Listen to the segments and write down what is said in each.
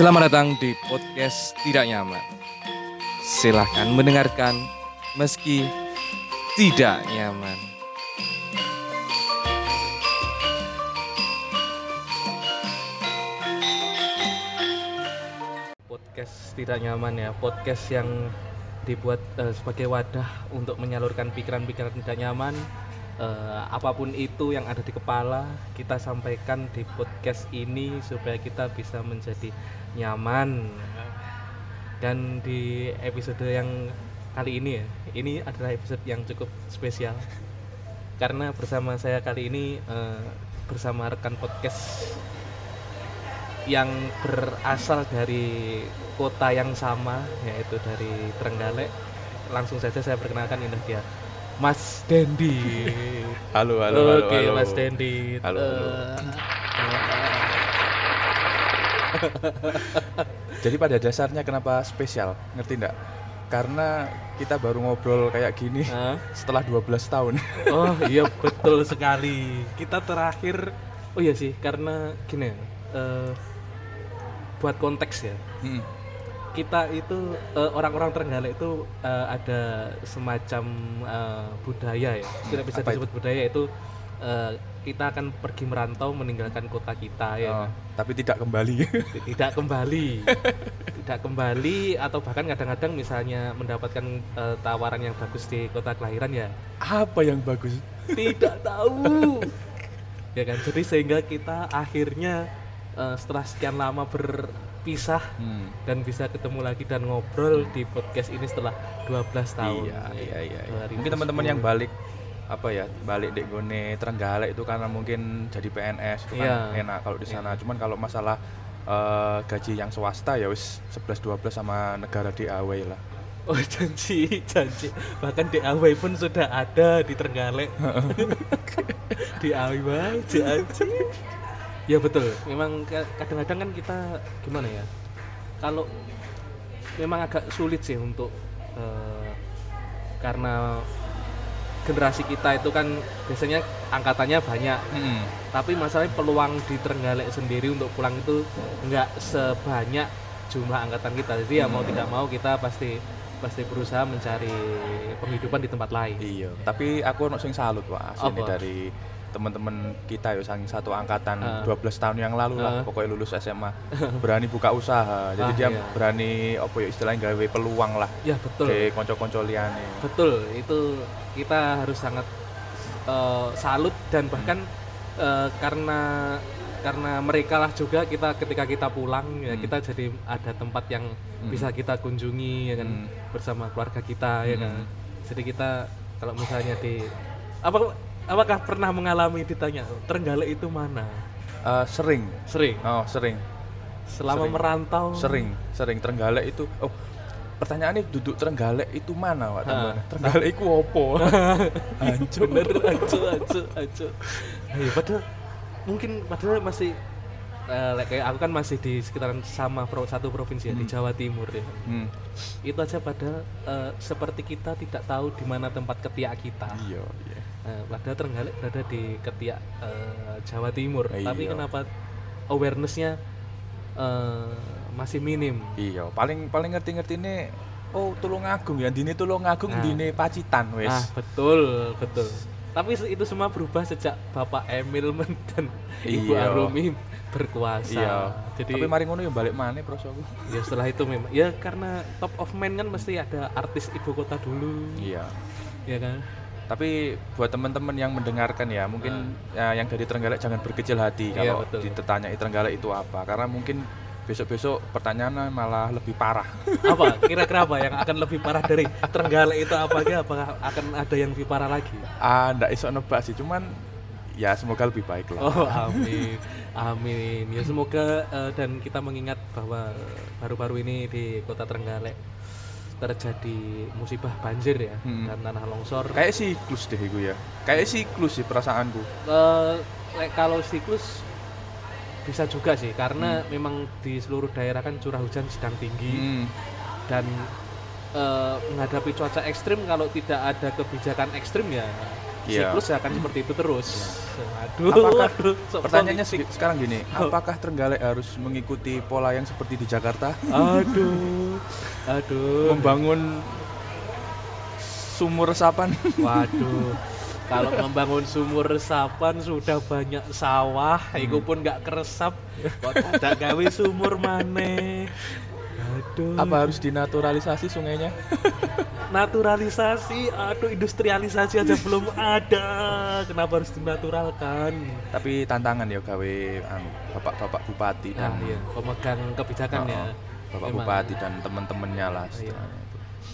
Selamat datang di podcast Tidak Nyaman. Silahkan mendengarkan meski tidak nyaman. Podcast Tidak Nyaman ya, podcast yang dibuat eh, sebagai wadah untuk menyalurkan pikiran-pikiran tidak nyaman eh, apa pun itu yang ada di kepala kita sampaikan di podcast ini supaya kita bisa menjadi nyaman. Dan di episode yang kali ini ya ini adalah episode yang cukup spesial. Karena bersama saya kali ini eh, bersama rekan podcast yang berasal dari kota yang sama yaitu dari Trenggalek. Langsung saja saya perkenalkan ini dia Mas Dendi. Halo, halo, Oke, halo, halo. Mas Dendi. Halo, halo. Jadi pada dasarnya kenapa spesial? Ngerti enggak? Karena kita baru ngobrol kayak gini Hah? setelah 12 tahun. Oh iya betul sekali. Kita terakhir, oh iya sih karena gini ya, eh, buat konteks ya. Hmm. Kita itu eh, orang-orang Trenggalek itu eh, ada semacam eh, budaya ya, tidak bisa apa disebut budaya itu eh, kita akan pergi merantau meninggalkan kota kita ya. Oh, kan? tapi tidak kembali. tidak kembali tidak kembali atau bahkan kadang-kadang misalnya mendapatkan eh, tawaran yang bagus di kota kelahiran ya Apa yang bagus? tidak tahu ya kan jadi sehingga kita akhirnya eh, setelah sekian lama berpisah Hmm. dan bisa ketemu lagi dan ngobrol di podcast ini setelah 12 tahun Iya, iya, iya. iya. 2010. Mungkin teman-teman yang balik apa ya balik di gone Trenggalek itu karena mungkin jadi PNS itu kan Iya. enak kalau di sana. Iya. Cuman kalau masalah eh, gaji yang swasta ya wis 11 12 sama negara DAW lah. Oh janji, janji. Bahkan DAW pun sudah ada di Trenggalek. DAW, janji. Ya betul. Memang ka- kadang-kadang kan kita gimana ya? Kalau memang agak sulit sih untuk eh, karena generasi kita itu kan biasanya angkatannya banyak Hmm. tapi masalahnya peluang di Trenggalek sendiri untuk pulang itu nggak sebanyak jumlah angkatan kita jadi ya mau Hmm. tidak mau kita pasti pasti berusaha mencari penghidupan di tempat lain Iya, tapi aku sing salut Pak, Apa? dari teman-teman kita ya sang satu angkatan Ah. 12 tahun yang lalu Ah. lah pokoknya lulus SMA berani buka usaha jadi Ah, dia iya. berani apa ya istilahnya gawe peluang lah ya betul ke konco-konco liane betul itu kita harus sangat eh, salut dan bahkan eh, karena karena mereka lah juga kita ketika kita pulang ya Hmm. kita jadi ada tempat yang Hmm. bisa kita kunjungi ya kan Hmm. bersama keluarga kita ya kan Hmm. jadi kita kalau misalnya di apa apakah pernah mengalami ditanya Trenggalek itu mana? Eh, sering. Sering? Oh sering. Selama Sering. merantau? Sering sering. Trenggalek itu oh pertanyaannya duduk Trenggalek itu mana Pak teman Trenggalek itu opo Hancur. bener acu acu acu Ayo, padahal mungkin padahal masih eh, like kayak aku kan masih di sekitaran sama pro, satu provinsi ya di Hmm. Jawa Timur ya. Hmm, itu aja padahal eh, seperti kita tidak tahu di mana tempat ketiak kita. Iya iya Eh, padahal Trenggalek berada di ketiak eh, Jawa Timur tapi Iya. kenapa awarenessnya eh, masih minim Iya, paling paling ngerti-ngerti ini oh Tulungagung ya, dini Tulungagung, Nah. dini Pacitan wes. ah betul betul tapi itu semua berubah sejak Bapak Emil dan Ibu Iya. Arumi berkuasa Iya. jadi Tapi mari ngono ya balik mana prosoku. ya setelah itu memang ya karena top of mind kan mesti ada artis ibu kota dulu Iya. ya kan Tapi buat teman-teman yang mendengarkan ya, mungkin ya, yang dari Trenggalek jangan berkecil hati. Iya, kalau betul. ditanya Trenggalek itu apa, karena mungkin besok-besok pertanyaannya malah lebih parah. apa kira-kira apa yang akan lebih parah dari Trenggalek itu apa ya apakah akan ada yang lebih parah lagi ah, ndak iso nebak sih, cuman ya semoga lebih baik lah. oh amin amin ya semoga eh, dan kita mengingat bahwa baru-baru ini di kota Trenggalek terjadi musibah banjir ya Hmm. dan tanah longsor Kayak siklus deh itu ya. Kayak siklus sih perasaanku. Like kalau siklus bisa juga sih karena Hmm. memang di seluruh daerah kan curah hujan sedang tinggi Hmm. dan eh, menghadapi cuaca ekstrim kalau tidak ada kebijakan ekstrim ya Iya. siklus akan seperti itu terus. Aduh, Apakah- aduh, sok-sok Pertanyaannya se- sekarang gini, apakah Trenggalek harus mengikuti pola yang seperti di Jakarta? Aduh, aduh. Membangun sumur resapan? Waduh, kalau membangun sumur resapan sudah banyak sawah, itu pun nggak keresap, kok tidak gawe sumur maneh. Aduh. Apa harus dinaturalisasi sungainya? naturalisasi? Aduh, industrialisasi aja belum ada. Kenapa harus dinaturalkan? Tapi tantangan ya gawe anu, bapak-bapak bupati Nah, dan iya, pemegang kebijakan Oh, ya. bapak Memang, bupati dan teman-temannya lah. Iya.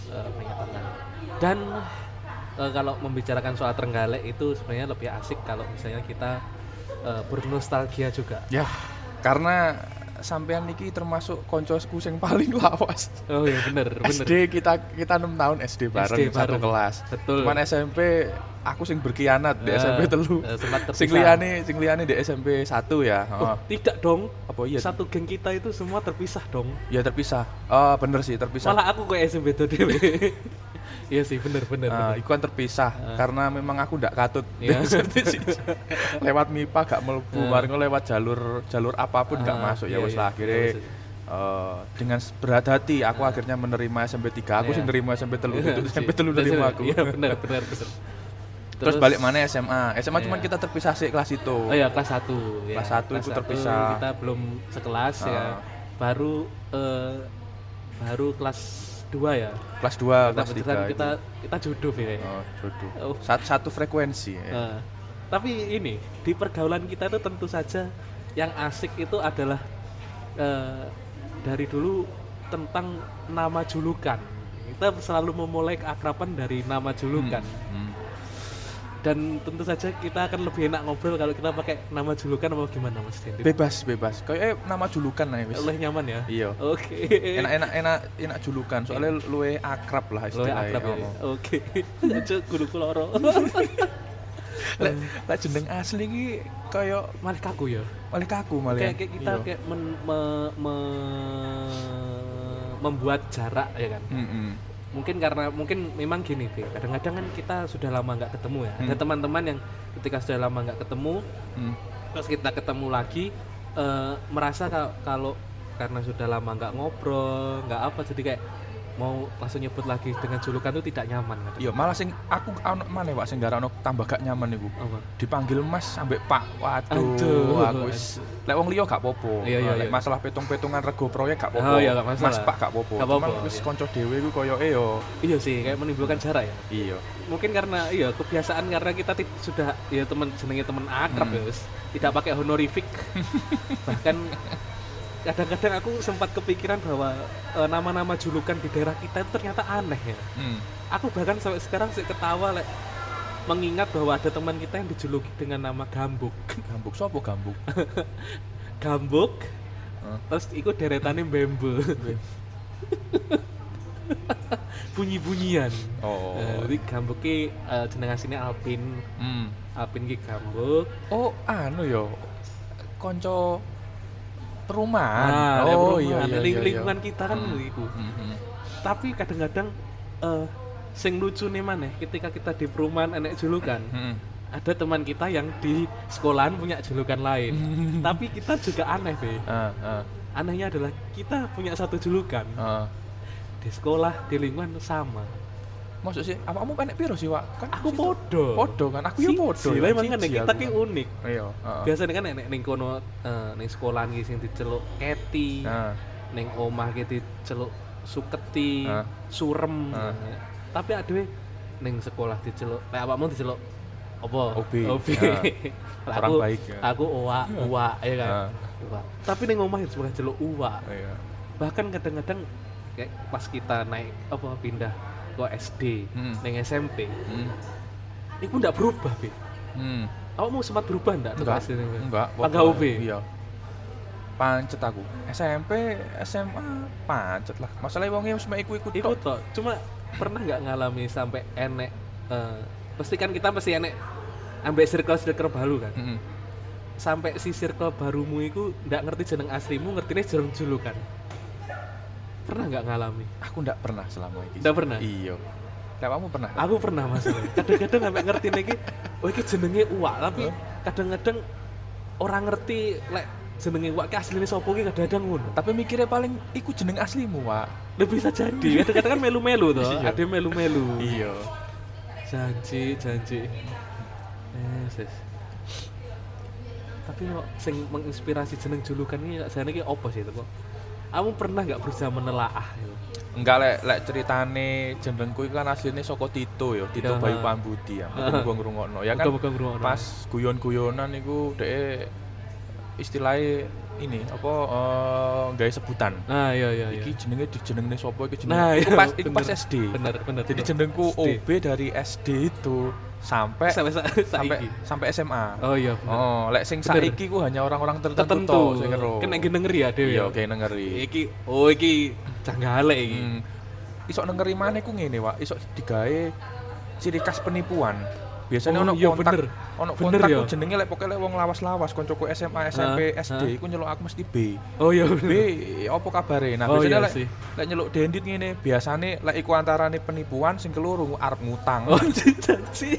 eh, banyak tantangan. Dan eh, kalau membicarakan soal Trenggalek itu sebenarnya lebih asik kalau misalnya kita eh, bernostalgia juga. Ya, karena sampean niki termasuk koncoku sing paling lawas. Oh iya bener bener. SD kita kita 6 tahun SD bareng SD satu bareng. kelas. Betul. Cuman SMP aku sing berkhianat di Eh, SMP telu. eh, sempat Sing terpisah. liyane sing liyane di SMP 1 ya. Oh, Oh. tidak dong. Apa iya? Satu geng kita itu semua terpisah dong. Ya terpisah. Oh, bener sih terpisah. Malah aku kok SMP tuh dewe. Iya sih bener bener. Ah, bener. iku kan terpisah Ah. karena memang aku ndak katut Iya. Sih, lewat MIPA gak mlebu Ah. mari lewat jalur jalur apa pun gak Ah, masuk ya iya, wis iya. lah Iya, akhirnya eh, dengan berat hati aku Ah. akhirnya menerima SMP 3 aku Iya. sing nerima SMP telu Iya, itu SMP sih. telu Bener, nerima aku Iya bener bener bener. terus, balik mana SMA SMA cuman Iya. kita terpisah sih kelas itu Oh ya kelas 1 ya. Kelas satu itu terpisah. Kita belum sekelas ya. Ah. Baru eh, baru kelas 2 ya. kelas 2 kelas Kebetulan 3 kita kita jodoh ya. oh jodoh Oh. satu, satu frekuensi ya. Eh, tapi ini di pergaulan kita itu tentu saja yang asik itu adalah eh, dari dulu tentang nama julukan. Kita selalu memulai keakraban dari nama julukan. Hmm. Dan tentu saja kita akan lebih enak ngobrol kalau kita pakai nama julukan apa gimana Mas Dendi? bebas bebas kayak eh, nama julukan lah wis Oleh nyaman ya? iya Oke. enak enak enak enak julukan soalnya luwe akrab lah istilahnya akrab ya. Oke. Cuk kudu kuloro. lek lek jeneng asli ki kaya Malah kaku ya. malah kaku malah Kayak, kayak kita Iya. kayak men- me- me- membuat jarak ya kan. Mm-mm. Mungkin karena mungkin memang gini Be. Kadang-kadang kan kita sudah lama nggak ketemu ya. Ada Hmm. teman-teman yang ketika sudah lama nggak ketemu, Mm. terus kita ketemu lagi eh, merasa ka- kalau karena sudah lama nggak ngobrol, nggak apa jadi kayak mau langsung nyebut lagi dengan julukan itu tidak nyaman iya malah sing aku ono mana pak sing gara ono tambah gak nyaman iku Apa? dipanggil mas sampai pak waduh Aduh, aku wis lek wong liya gak popo Iya, iya, lek iya. masalah petung-petungan rego proyek gak popo Oh, iya, gak masalah. mas pak gak popo Gak apa-apa, wis iya. kanca dhewe iku koyoke yo Iya sih, kayak menimbulkan jarak ya. iya Mungkin karena iya kebiasaan karena kita sudah ya teman jenenge teman akrab Hmm. ya, wis. tidak pakai honorific. Bahkan kadang-kadang aku sempat kepikiran bahwa eh, nama-nama julukan di daerah kita itu ternyata aneh ya. Hmm. Aku bahkan sampai sekarang sih ketawa lek mengingat bahwa ada teman kita yang dijuluki dengan nama Gambuk. gambuk sopo gambuk Gambuk terus ikut deretannya Bembe. Bunyi-bunyian. oh Eh, jadi Gambuk ki eh, jeneng asline Alpin. Hmm. Alpin ki Gambuk. oh anu yo konco perumahan Nah, oh iya perumahan, iya ling- iya, lingkungan iya. kita kan Hmm. iku. Hmm, hmm. Tapi kadang-kadang eh sing lucu nih mana ketika kita di perumahan enek julukan Hmm. ada teman kita yang di sekolahan punya julukan lain tapi kita juga aneh be Ah, ah, anehnya adalah kita punya satu julukan ah. di sekolah di lingkungan sama Maksud sih, apa kamu pendek piro sih, Wak? Kan aku podo Podo kan, aku ya podo. Siji, lah emang kan kita ki kan. unik Iya, heeh. biasanya kan enek ning kono eh, ning sekolahan ki sing diceluk Keti Nah, ning omah ki diceluk Suketi. Surem Ah. tapi aduh ning sekolah diceluk lek awakmu diceluk apa Obi. Obi. Orang aku baik ya. aku uwa uwa ya kan uwa tapi ning omah sebelah celuk uwa iya. bahkan kadang-kadang kayak pas kita naik apa pindah ke SD Hmm. SMP Hmm. itu ndak berubah be Hmm. awakmu sempat berubah ndak Enggak, SD ning enggak. Pokoknya- UB? Iya. Pancet aku. SMP, SMA, pancet lah. Masalahnya wongnya wis mek iku-iku Iku tok. toh, cuma pernah nggak ngalami sampai enek eh pasti kan kita pasti enek ambek circle-circle baru kan. Heeh. Sampai si circle barumu itu nggak ngerti jeneng aslimu, ngertinya jeneng julukan. Pernah nggak ngalami? Aku ndak pernah selama ini. Ndak pernah? Iya. Kayak kamu pernah? Aku pernah Mas. Kadang-kadang sampai ngerti iki oh iki jenenge uwak, tapi kadang-kadang orang ngerti lek jenenge uwak ki asline sapa ki kadang-kadang ngono. Tapi mikirnya paling iku jeneng aslimu, Wak. Lebih bisa jadi. Kadang-kadang kan melu-melu toh. Iya. Ada melu-melu. Iya. Janji, janji. Yes, yes. Tapi kok sing menginspirasi jeneng julukan ini jane iki apa sih itu kok? Kamu pernah nggak berusaha menelaah gitu? Enggak lek lek ceritane jenengku iku kan aslinya saka Tito ya, Tito Ya. Bayu Pambudi ya. Muga-muga ngrungokno. Ya kan Muga-muga ngrungokno. pas guyon-guyonan iku dhek istilahnya ini apa eh gawe sebutan. Nah, iya iya iya. Iki jenenge dijenengne sapa iki jenenge. Nah, iya, pas iku pas. SD. Bener, bener. Jadi jenengku. OB dari SD itu sampai sampai sa sampai sampai SMA. Oh iya bener. Oh, lek sing saiki ku hanya orang-orang tertentu, tertentu sing ngeru. kena gini ngeri ya Dewi Iya, kayak nengeri. iki oh iki canggale iki Hmm. Isok nengeri mana ku ngene, Wak. Isok digawe ciri khas penipuan. Biasanya Oh, ono iya, kontak, bener. ono Bener kontak ya. jenenge lek pokoke lek wong lawas-lawas koncoku SMA, SMP, Hah? SD Hah? iku nyeluk aku mesti B. oh iya B, apa kabare? Nah, Oh, biasanya iya lek lek nyeluk dendit ngene, biasane lek iku antarane penipuan sing keloro arep ngutang. oh janji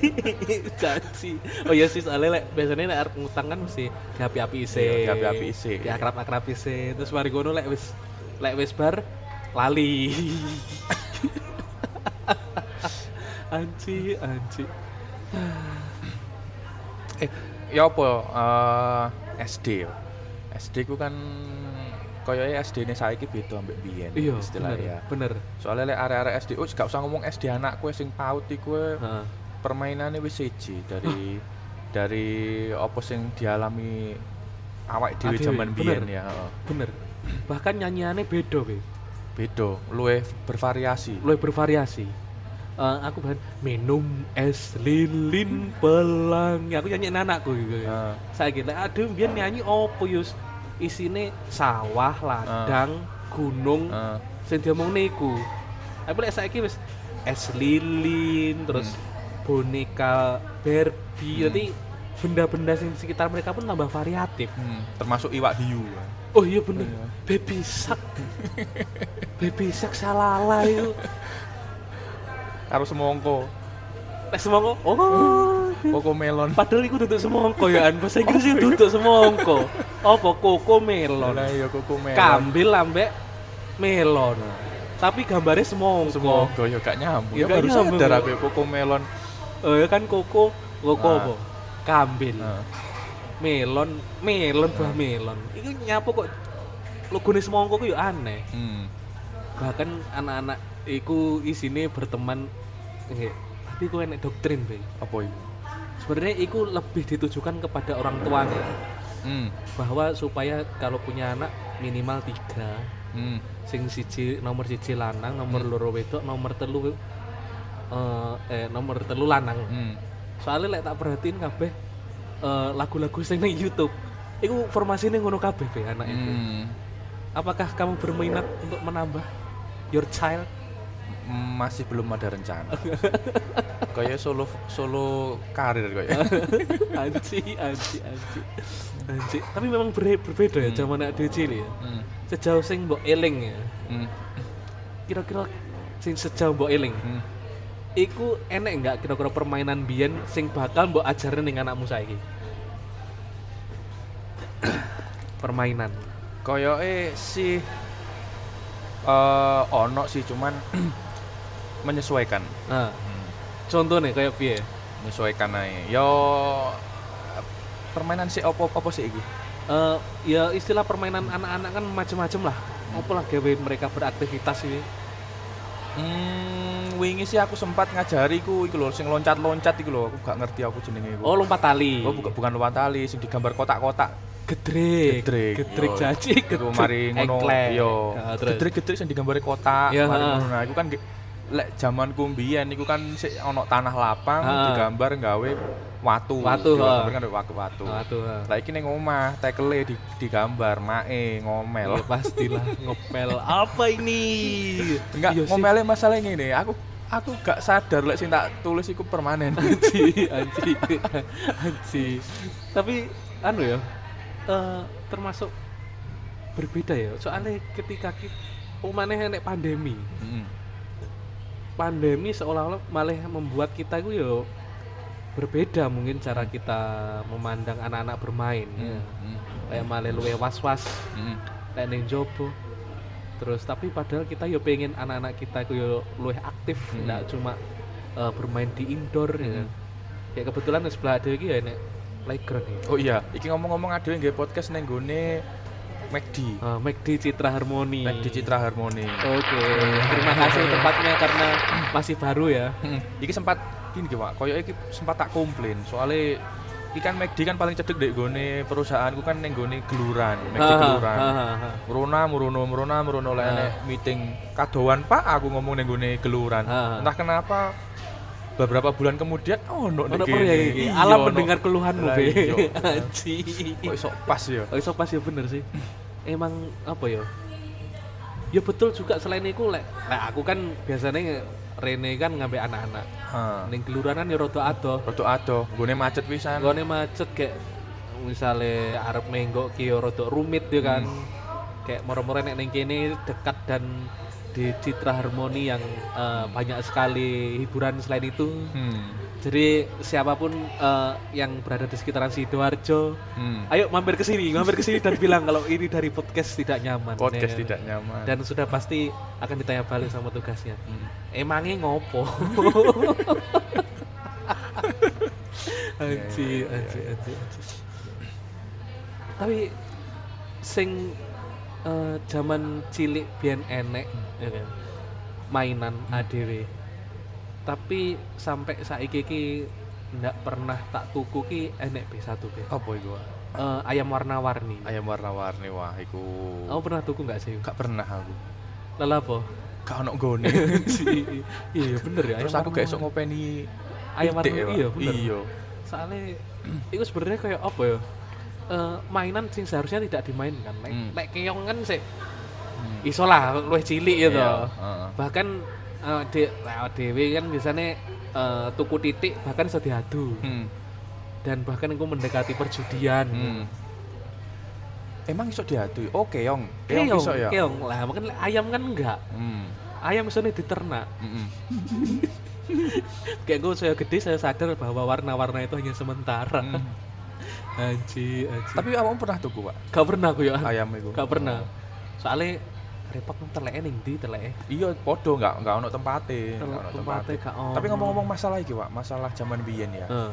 janji oh iya sih soalnya lek biasanya lek arep ngutang kan mesti diapi-api ise Iya, diapi-api isih. di akrab-akrab ise terus mari ngono lek wis lek wis bar lali anji anji Eh, ya apa eh, SD. SD ku kan koyoke SD ne saiki beda ambek biyen iya istilahnya ya. bener Soalnya lek area-area SD, oh gak usah ngomong SD anakku sing paut iku permainannya wis siji dari dari apa sing dialami awak dhewe Adewe, jaman biyen ya. bener bahkan nyanyiannya beda be Beda, luwih bervariasi. lu bervariasi Eh, aku bahan minum es lilin pelangi aku nyanyi anakku gitu. Heeh. saya gitu ada biar nyanyi opo yus? Isine sawah ladang gunung Heeh. sing diomong niku. Tapi lek saiki wis es lilin terus boneka Barbie. Hmm. nanti benda-benda sing sekitar mereka pun tambah variatif. Hmm, termasuk iwak hiu. oh iya bener. Iya. baby shark. Baby shark salala itu Karo semongko, Lek semongko. Oh. koko melon. Padahal iku duduk semongko ya, an. bahasa Inggris itu duduk semongko. Apa koko melon. Lah iya koko melon. Kambil ambek melon. Tapi gambarnya semongko. Semongko ya gak nyambung. Ya Ya baru sadar abe koko melon. Oh ya kan koko, koko Nah. apa? Kambil. Heeh. Melon, melon buah Nah. melon. Iku nyapo kok logone semongko ku ya aneh. Hmm. Bahkan anak-anak iku isine berteman nggih. Tapi ku enek doktrin, Be. Apa itu? Sebenarnya itu lebih ditujukan kepada orang tuanya Hmm. bahwa supaya kalau punya anak minimal tiga Hmm. sing siji nomor siji lanang nomor Hmm. loro wedok nomor telu eh, eh nomor telu lanang Hmm. soalnya lek tak perhatiin kabeh eh, lagu-lagu sing ning YouTube iku formasinya ngono kabeh be anak itu Hmm. apakah kamu berminat untuk menambah your child Masih belum ada rencana. kayak solo solo karir kayak. anji anji anji anji tapi memang ber- berbeda ya Hmm. zaman dhewe cilik ya Hmm. sejauh sing mbok eling ya Hmm. kira-kira sing sejauh mbok eling Hmm. iku enek nggak kira-kira permainan biyen sing bakal mbok ajarin ning anakmu saiki permainan Koyoke sih eh ono sih cuman menyesuaikan. nah Hmm. contohnya kayak piye Menyesuaikan ae. Yo permainan sih opo opo sih iki? Eh, ya istilah permainan anak-anak kan macem-macem lah apa lah gawe mereka beraktivitas ini Hmm, wingi sih aku sempat ngajari ku iku lho sing loncat-loncat iku lho, aku gak ngerti aku jenenge iku. oh lompat tali Oh, bukan bukan lompat tali, sing digambar kotak-kotak. gedrek Gedrek, gedrek Iku gedrek mari ngono yo. Nah, terus. Gedrek-gedrek sing digambari kotak, Ya, mari ngono. Nah, iku kan lek zamanku mbiyen iku kan sik ono tanah lapang Ha. digambar gawe watu. Watu. Digambar kan watu watu. Waduh, ha. Lah iki ning omah tekele di, digambar mae ngomel. Ya pastilah ngepel apa ini Enggak, Iya ngomelnya masalah ngene, aku aku gak sadar lek sing tak tulis iku permanen. anji anji anji tapi anu ya eh, termasuk berbeda ya soalnya ketika kita umannya enek pandemi Heeh. Pandemi seolah-olah malah membuat kita itu yo berbeda mungkin cara kita memandang anak-anak bermain ya. Hmm. kayak malah luwe was-was Hmm. kayak jopo terus tapi padahal kita yo pengen anak-anak kita itu yo luwih aktif Hmm. nggak cuma eh, bermain di indoor ya Hmm. kayak kebetulan di sebelah ada iki ya nek playground ya Oh iya, iki ngomong-ngomong ada yang podcast neng gone McD. Eh, McD Citra Harmoni McD Citra Harmoni. Oke, terima kasih tempatnya karena masih baru ya. Hmm. Iki sempat gini Pak, koyo iki sempat tak komplain soalnya iki kan McD kan paling cedek dek gone perusahaanku kan neng gone geluran, McD geluran. Merona, merona, merono lah Ah. enek meeting kadoan Pak aku ngomong neng gone geluran. Ah. Entah kenapa beberapa bulan kemudian oh no Ono per ya iki. Alam mendengar keluhanmu, Be. Anji. Kok iso pas ya? Oh, iso pas ya bener sih. Emang apa ya? Ya betul juga selain itu lek lek aku kan biasanya Rene kan ngambil anak-anak. Ning kelurahan ya rada adoh. Rodo ado, gone macet pisan. Gone macet kayak misalnya arep menggok ki ya rada rumit ya kan. Kayak moro-moro nek ning kene dekat dan di Citra Harmoni yang eh, banyak sekali hiburan selain itu. Hmm. Jadi siapa pun eh, yang berada di sekitaran Sidoarjo, Hmm. ayo mampir ke sini, mampir ke sini dan bilang kalau ini dari podcast tidak nyaman. Podcast Ya. tidak nyaman. Dan sudah pasti akan ditanya balik sama tugasnya. Hmm. Emangnya ngopo? Anji, anji, anji, anji. Tapi sing eh, zaman cilik biyen enek ya kan, mainan ADW. Tapi sampai saiki ki ndak pernah tak tuku ki enek B1 B. Apa iku? Eh, ayam warna-warni. Ayam warna-warni wah iku. Kamu pernah tuku nggak sih? Gak pernah aku. Lelah apa? Gak ono gone. iya bener ya. Terus aku gak warna-warni. ngopeni ayam warna ya, iya bener. Iya. soalnya itu sebenarnya kayak apa ya Eh, mainan sing seharusnya tidak dimainkan lek Hmm. lek keong kan sih Hmm. iso lah luwih cilik ya bahkan eh, de lek dewe kan biasanya eh, tuku titik bahkan iso diadu Hmm. dan bahkan aku mendekati perjudian Hmm. Emang iso diadu? ya? Oh, keong. Keong keong iso ya? keong lah makanya lek ayam kan enggak Hmm. ayam iso diternak Mm-mm. kayak gue saya gede saya sadar bahwa warna-warna itu hanya sementara Hmm. anji anji Tapi kamu pernah tuku, Pak? gak pernah aku ya Ayam itu? Gak pernah. Soalnya repot teleke ning ndi teleke. Iya, podo nggak nggak ono tempate, nggak ono tempate tempate. Tapi ngomong-ngomong masalah iki, Pak, masalah zaman biyen ya. Heeh.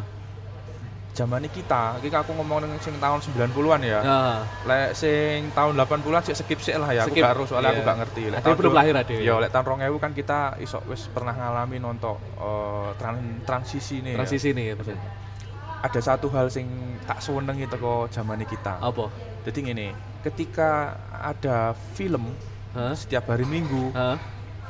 Zaman kita, iki aku ngomong nang sing tahun 90-an ya. Nah, Lek sing tahun 80-an sih skip sih lah ya, aku Skip, gak harus soalnya aku iya. gak ngerti. Lek Ade belum lahir, Ade. Iya, lek tahun 2000 kan kita iso wis pernah ngalami nonton eh, tran- transisi nih. ya. transisi nih ya. Ada satu hal sing tak seneng itu kok zaman kita. Apa? Jadi gini, ketika ada film Hah? setiap hari Minggu, Hah?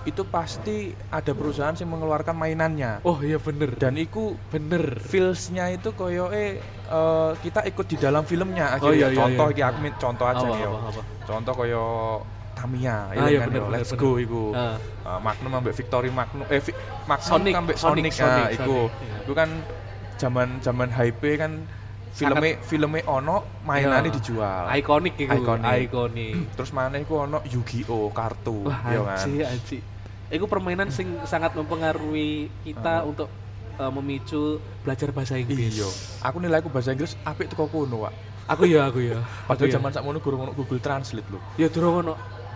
itu pasti ada perusahaan yang mengeluarkan mainannya. Oh iya bener. Dan itu bener. feelsnya itu koyoke eh, kita ikut di dalam filmnya Oh, akhirnya. iya, iya, contoh iya. aku contoh aja apa. Contoh koyo Tamiya, Ah, ya iya, kan bener, yo. Let's bener. go iku. Ah. Eh, Magnum ambek Victory Magnum eh Magnum Sonic, ambek Sonic, Sonic, Sonic, ah, iku. Sonic, iya. Iku kan zaman zaman hype kan filmnya filmnya ono mainannya Iya. dijual. Ikonik iku. Ikonik. Ikonik. Terus mana iku ono Yu-Gi-Oh kartu, Wah, ya kan. anji. Iku permainan sing sangat mempengaruhi kita Ah. untuk eh, memicu belajar bahasa Inggris. Iya. Aku nilaiku bahasa Inggris apik teko kono, Pak. Aku ya, aku ya. Padahal ya. zaman sakmono guru ngono Google Translate lho. Ya durung ono.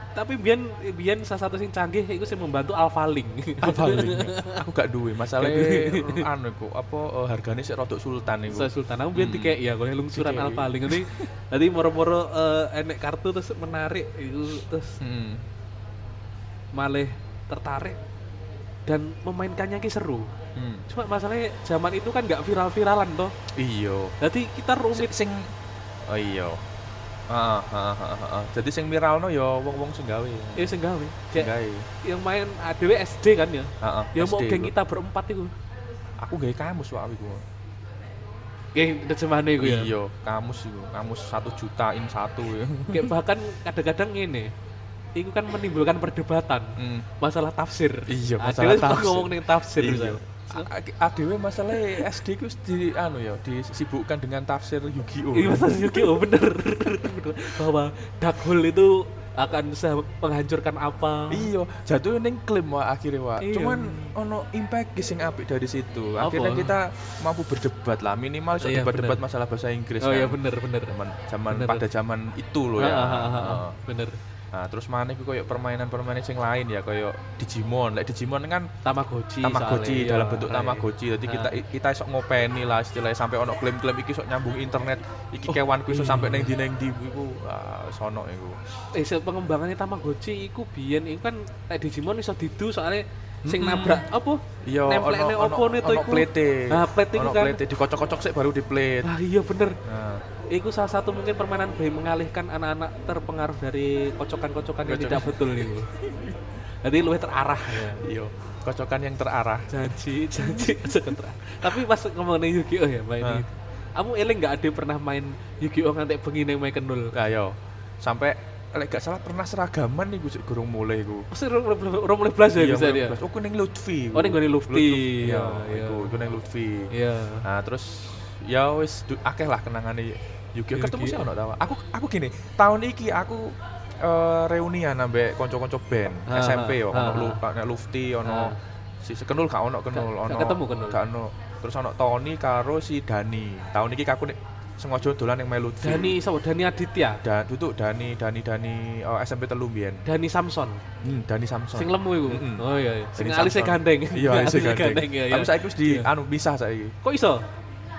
Tapi biyen biyen salah satu sing canggih iku sing membantu Alphalink. Apa ini? Aku gak duwe. Gak duwe. anu iku apa eh, harganya sih rodok sultan iku. Saya Sultan, aku biyen Hmm. dikek ya, gue lungsuran Dikei. Alphalink nanti nanti moro-moro eh, enek kartu terus menarik itu terus Hmm. malah tertarik dan memainkannya ki seru. Hmm. Cuma masalahnya zaman itu kan nggak viral-viralan toh. Iya. Jadi kita rumit Sing, sing Oh iya. Heeh, heeh, heeh. Jadi sing viralno ya wong-wong sing gawe. ya sing gawe. Sing Kayak gawe. yang main ADW SD kan ya. Heeh. Ya mau geng kita berempat itu. Aku gawe kamus wae iku. Geng terjemahane iku ya. Iya, kamus iku. Kamus satu juta in satu ya. Kayak bahkan kadang-kadang ini Iku kan menimbulkan perdebatan Hmm. masalah tafsir. Iya, masalah tafsir. ngomong nih tafsir. Iya. ADW masalah SD ku di anu ya disibukkan dengan tafsir Yu-Gi-Oh. Iya Mas Yuki, oh bener. Bener. Bahwa dark hole itu akan se menghancurkan apa. Iya, jatuh ning klaim wah akhirnya wah. Iya. Cuman ono impact sing apik dari situ. Apa? Akhirnya kita mampu berdebat lah minimal iso Iya, debat-debat masalah bahasa Inggris Oh kan. iya bener bener. Zaman zaman Bener. pada zaman itu loh ya. Ha, ha, ha, ha, ha. Heeh. Bener. Nah, terus mana iku koyo permainan-permainan sing lain ya, koyo Digimon. Lek Digimon kan Tamagotchi. Tamagotchi dalam iya. bentuk Iya. Tamagotchi. Jadi Nah. kita kita iso ngopeni lah istilahnya sampai ono klaim-klaim iki iso nyambung internet. Iki kewanku iso iya. sampai neng di neng di iku ah, sono iku. eh pengembangannya Tamagotchi iku biyen iku kan kayak Digimon iso didu soalnya sing nabrak apa Iya, Nemplekne opo tuh ono iku? Nah, plate iku kan. plate dikocok-kocok sih baru di plate. ah iya bener Nah, Iku salah satu mungkin permainan bayi mengalihkan anak-anak terpengaruh dari kocokan-kocokan yang tidak betul itu. Jadi lebih terarah ya. iya, kocokan yang terarah. Janji, janji kocokan terarah. Tapi pas ngomongin Yu-Gi-Oh ya, main Ah. ini. Kamu eling nggak ada pernah main Yu-Gi-Oh ngantek bengi nang main kenul? Ayo, sampai lek gak salah pernah seragaman nih gue gurung mulai gue. Pasti orang mulai belas ya bisa dia. Oh, gue neng Lutfi. Oh, ning gone Lutfi. Iya, Iya, iya. gue neng Lutfi. Iya. Nah, terus ya wis akeh lah kenangane Yu-Gi-Oh. Ketemu sih ono tau. Aku aku gini, tahun iki aku eh, reunian ambek kanca-kanca band Ha, SMP yo, ha, ono ha. Lu- nek Lufti, ono si Kenul gak ono Kenul, ono ketemu Kenul? Gak ono. Terus ono Tony karo si Dani. Tahun iki aku nek sengaja dolan ning Melu. Dani sama Dani Aditya. Dan tutup Dani Dani Dani oh, SMP telu mbiyen. Dani Samson. Hmm, Dani Samson. Sing lemu iku. Mm-mm. Oh iya iya. Sing Samson. gandeng. Iya, alisnya gandeng. ya. Tapi saiki wis di Iya. anu pisah saiki. Kok iso?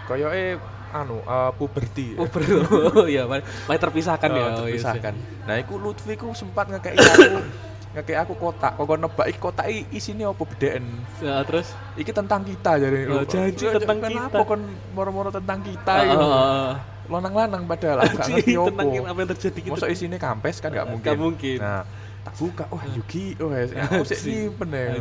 Koyoke anu eh, puberti. Oh, ber- oh iya, mulai mulai terpisahkan ya. Oh, Oh, iya, terpisahkan. iya. Nah, iku Lutfi ku sempat ngekei aku ngekei aku kotak. Kok nebak iki kotak i- isine apa bedeken. Ya, terus Iki tentang kita jadi Oh, janji Iya, tentang kenapa kita. kon moro-moro tentang kita Ah, gitu. ah, ah. Lanang-lanang padahal aku ngerti tentang opo. apa yang terjadi gitu. Masa isine kampes kan gak Gak mungkin. mungkin. Nah, tak buka, wah Yugi, oh ya, Anjing. aku sih simpen ya.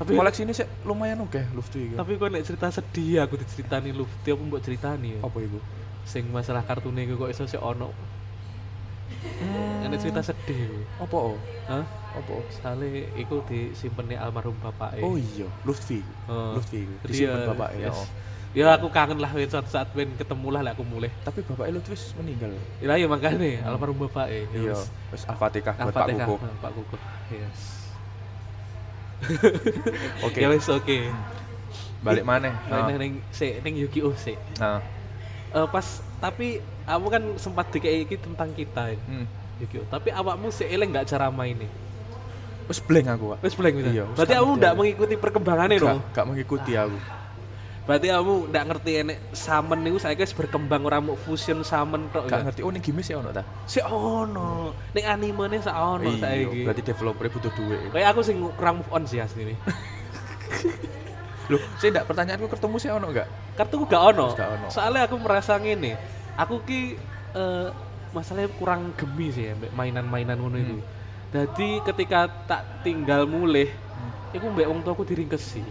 Tapi Koleksi ini sih lumayan oke Lutfi iki. tapi kok nek cerita sedih aku diceritani Lufti apa mbok ceritani ya. apa iku? Sing masalah kartune kok iso sik ono. Nek cerita sedih. Apa? oh? Hah? Apa? Sale iku disimpeni almarhum bapak Oh iya, Lutfi. Oh. Lutfi Disimpen ya, bapak ya. yes. oh. Ya aku kangen lah suatu saat ben ketemu lah aku mulai. Tapi bapaknya Lutfi wis meninggal. Iya ya makanya Hmm. almarhum bapak. Iya, wis Al-Fatihah buat Pak Kuku. Pak Kuku. Yes. Oke. Ya wis oke. Balik mana? Main ning sik ning Yu-Gi-Oh sik. Nah, Eh, pas tapi kamu kan sempat dikei iki tentang kita ini. hmm. Yu-Gi-Oh. Tapi awakmu sik eling nggak cara mainnya? Wis blank aku. Wis blank bisa. Iya, Berarti gak kamu ngerti nggak aku. mengikuti perkembangannya Gak, loh. gak mengikuti aku. Berarti kamu nggak ngerti enek summon niku saiki wis berkembang ora mau fusion summon tok. Gak ya? ngerti oh ning game sih ono ta? Sik ono. Ning animene sak ono Iya, saiki. berarti developer butuh duit. Kayak aku sing kurang move on sih asli nih. Loh, saya ndak pertanyaanku ketemu sih ono enggak? Kartuku gak ono. Gak ono. Soalnya aku merasa ngene. Aku ki eh, masalahnya kurang gemi sih ya mainan-mainan ngono itu. Hmm. Jadi ketika tak tinggal mulih, iku mbek wong tuaku diringkesi.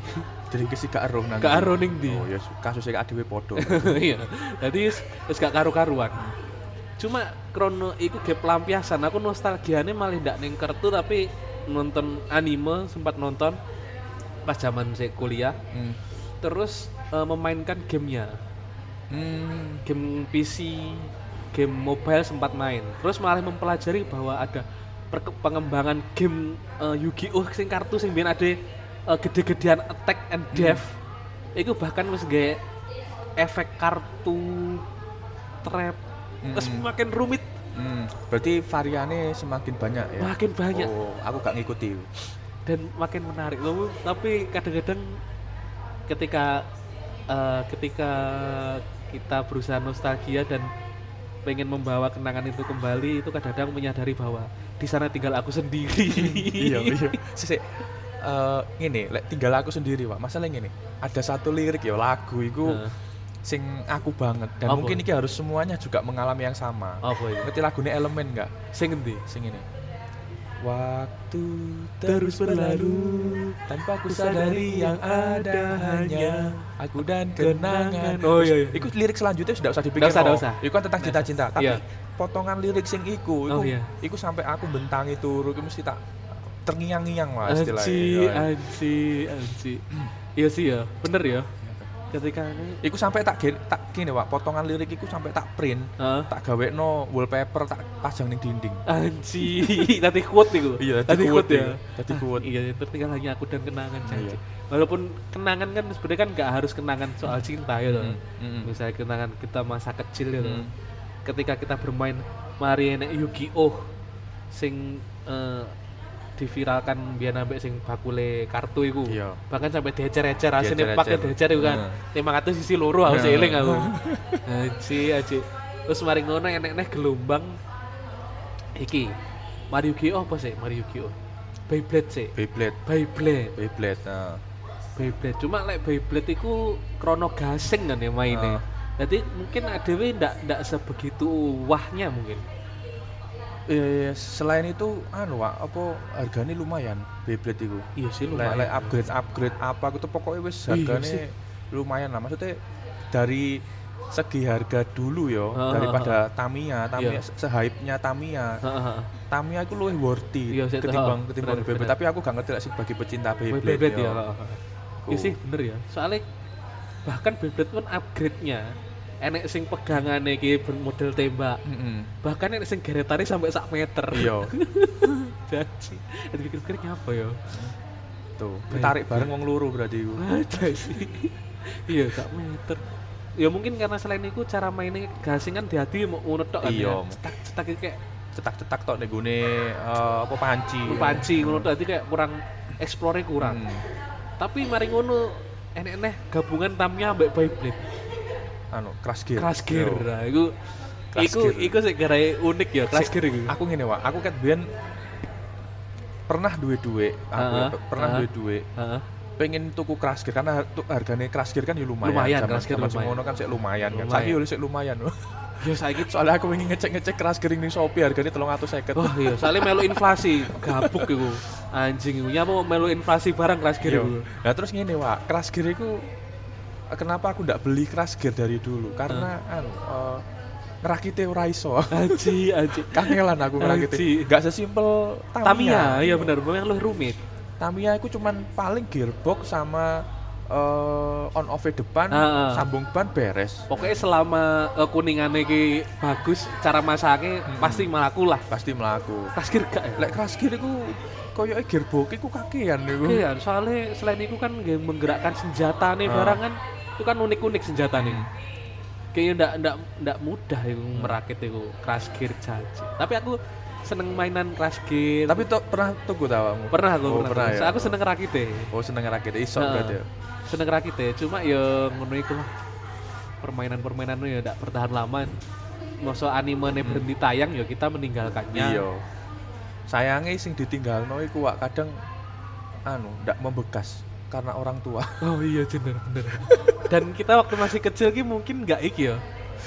Jadi kesi gak eruh nang. Gak eruh ning ndi. Oh ya kasusnya gak dhewe podo. Iya. Jadi wis- gak karu-karuan. Cuma krono iku ge pelampiasan. Aku nostalgiane malah ndak ning kartu tapi nonton anime sempat nonton pas zaman saya kuliah Hmm. terus eh, memainkan gamenya Hmm. game PC game mobile sempat main terus malah mempelajari bahwa ada pengembangan game eh, Yu-Gi-Oh sing kartu sing biyen ada eh, gede-gedean attack and Hmm. death itu bahkan wis gawe efek kartu trap terus Mm-mm. makin rumit Hmm. Berarti variannya semakin banyak ya. makin banyak Oh, aku gak ngikuti. dan makin menarik loh tapi kadang-kadang ketika eh, ketika kita berusaha nostalgia dan pengen membawa kenangan itu kembali itu kadang-kadang menyadari bahwa di sana tinggal aku sendiri iya, iya. Eh, ngene, lek tinggal aku sendiri, Pak. Masalah ngene, ada satu lirik ya lagu iku Heeh. sing aku banget dan Apa? mungkin ini harus semuanya juga mengalami yang sama. apa itu Ngerti lagunya elemen nggak? sing endi Sing ini. Waktu Terus berlalu tanpa ku sadari yang ada hanya aku dan kenangan. Oh, iya, iya. Iku lirik selanjutnya sudah usah dipikir. Usah, usah. Iku kan tentang cinta-cinta, tapi Iya. potongan lirik sing iku, iku, Oh, iya. iku sampai aku bentangi turu, iku mesti tak terngiang-ngiang lah istilahnya. anji Iya. anji anji iya sih ya bener ya ketika ini Iku sampai tak tak gini Wak, potongan lirik iku sampai tak print, Heeh. tak gawekno wallpaper tak pasang ning dinding. Anji, tadi quote itu. Iya, tadi quote ya. ya. Tadi quote. Iya, tertinggal hanya aku dan kenangan Iya. janji. Walaupun kenangan kan sebenarnya kan nggak harus kenangan soal cinta gitu. Mm, mm, Misalnya kenangan kita masa kecil gitu. Mm. Ketika kita bermain mari enek Yu-Gi-Oh sing eh, diviralkan biar nambah sing bakule kartu iku. Iya. Bahkan sampai asine Diecer-ecer. pakai decer iku kan. 500 sisi loro aku Nah. eling aku. Aji aji. Terus mari ngono enek-enek gelombang iki. Mario Yu-Gi-Oh apa sih? Mario Yu-Gi-Oh. Beyblade sih. Beyblade, Beyblade. Beyblade. Nah. Beyblade. Cuma lek Beyblade iku krono gasing kan ya mainnya. Jadi mungkin ADW ndak ndak sebegitu wahnya mungkin. Eh, selain itu anu Wak, apa harganya lumayan Beyblade itu. Iya sih lumayan. lek upgrade upgrade apa gitu pokoknya wis Iya harganya lumayan lah. Maksudnya dari segi harga dulu yo Heeh, daripada Tamiya, Tamiya Iya. sehype-nya Tamiya. Tamiya itu lebih worthy Iya, sih, ketimbang ketimbang bener, Beyblade. Tapi aku gak ngerti lah sih bagi pecinta Beyblade. Beyblade ya. Iya sih bener ya. Soalnya bahkan Beyblade pun upgrade-nya enek sing pegangane iki model tembak. Mm-mm. Bahkan enek sing geretane sampai sak meter. Iya. Jadi, jadi pikir-pikir apa ya? Tuh, ketarik bareng wong loro berarti iku. Sih. iya, sak meter. Ya mungkin karena selain itu cara mainnya gasing kan di hati mau ngono tok kan Iya. ya. Cetak-cetak iki kayak Cetak-cetak tok nek gone eh, apa panci. panci ngono tok kayak kurang explore kurang. Hmm. Tapi mari ngono enek-enek gabungan ambek Beyblade. Anu, crash gear. Crash gear. Yo. Nah, iku Crash iku gear. iku unik ya, crash gear iku. Aku ngene, Wak. Aku ket biyen pernah duwe duit, aku Heeh, ya, pernah heeh. duwe duit. Heeh. Pengen tuku crash gear karena harganya crash gear kan ya lumayan. Lumayan, crash gear lumayan. semono kan sik lumayan kan. Lumayan. Saiki yo sik lumayan. Ya saiki Soalnya aku ingin ngecek-ngecek crash gear ning Shopee harganya 350. Wah iya, soalnya melu inflasi, gabuk iku. Anjing iku. Ya mau melu inflasi barang crash gear Iya. iku. Nah terus ngene Wak, crash gear itu kenapa aku ndak beli crash gear dari dulu? Karena anu eh, ngerakite ora iso. Aji, aji. Kangelan aku ngerakite. Anji. Gak sesimpel Tamiya, iya benar, memang lu rumit. Tamiya itu cuman paling gearbox sama eh, on off depan, Ah, ah. sambung ban beres. Pokoknya selama uh, kuningannya ki bagus, cara masaknya Hmm. pasti melaku lah. Pasti melaku. Gear gak ya? Lek crash gear iku koyoke gearbox iku kakean iku. Iya, soalnya selain itu kan menggerakkan senjata nih Ah. barang kan, itu kan unik-unik senjata nih. Hmm. Kayaknya ndak ndak ndak mudah itu merakit itu crash gear jaji. Tapi aku seneng mainan crash gear. Tapi tuh pernah tuku ta awakmu? pernah aku Oh, pernah. pernah ya? Aku seneng rakit Oh, seneng ngerakit iso Heeh. berarti ya. seneng rakit cuma ya ngono iku lah permainan-permainan ya ndak bertahan lama masa anime Hmm. berhenti tayang ya kita meninggalkannya Iya. Sayangnya sing ditinggalno iku wak kadang anu ndak membekas karena orang tua. oh iya bener bener dan kita waktu masih kecil ki mungkin nggak iki ya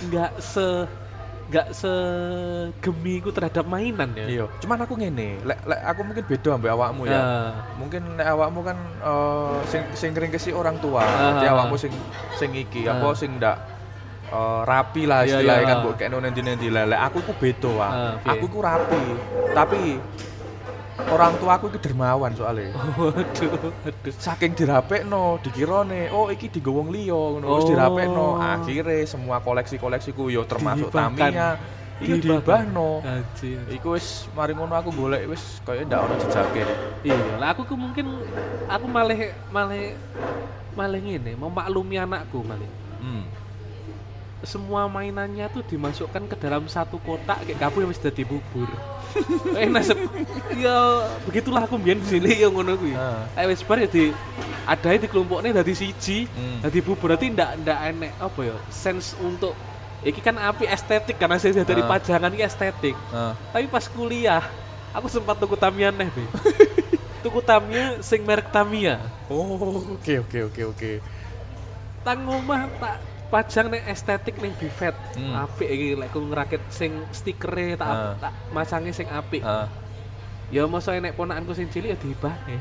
nggak se nggak segemiku terhadap mainan ya Iya. Cuman aku ngene, lek lek aku mungkin beda ambek awakmu ya. Ah, Mungkin lek awakmu kan eh, sing sing kesi orang tua. Ah. Jadi awakmu sing sing iki Ah. apa sing ndak eh, rapi lah Iya, istilahnya iya. kan mbok kene nendi-nendi lah. Lek aku ku beda Wak. Ah, piye? aku ku rapi. Tapi orang tua aku itu dermawan soalnya. waduh waduh saking dirapekno dikirone oh iki digowo wong liya ngono wis Oh. dirapekno akhire semua koleksi-koleksiku yo termasuk Dihibahkan. Tamiya iya dibahno Anjir. iku wis mari ngono aku golek wis kaya ndak ono jejake Iya, lah aku ku mungkin aku malah malah malah ngene, memaklumi anakku malah. hmm. Semua mainannya tuh dimasukkan ke dalam satu kotak kayak kamu yang wis dadi bubur. eh nasib ya begitulah aku mbiyen cilik ya ngono kuwi. Eh wis bar ya di adae dikelompokne dadi siji, Hmm. dadi bubur berarti ndak ndak enek apa ya sense untuk iki kan api estetik karena saya dari Ah. pajangan iki estetik. Ah. Tapi pas kuliah, aku sempat tuku Tamiya neh, Be. tuku Tamiya sing merek Tamiya. oh oke oke oke oke Tang omah tak pajang nih estetik nih Bivet. Hmm. Apik iki lek ku ngerakit sing stikere tak Ah. tak masangi sing apik. Ah. Ya masa enek ponakanku sing cilik ya dihibahne.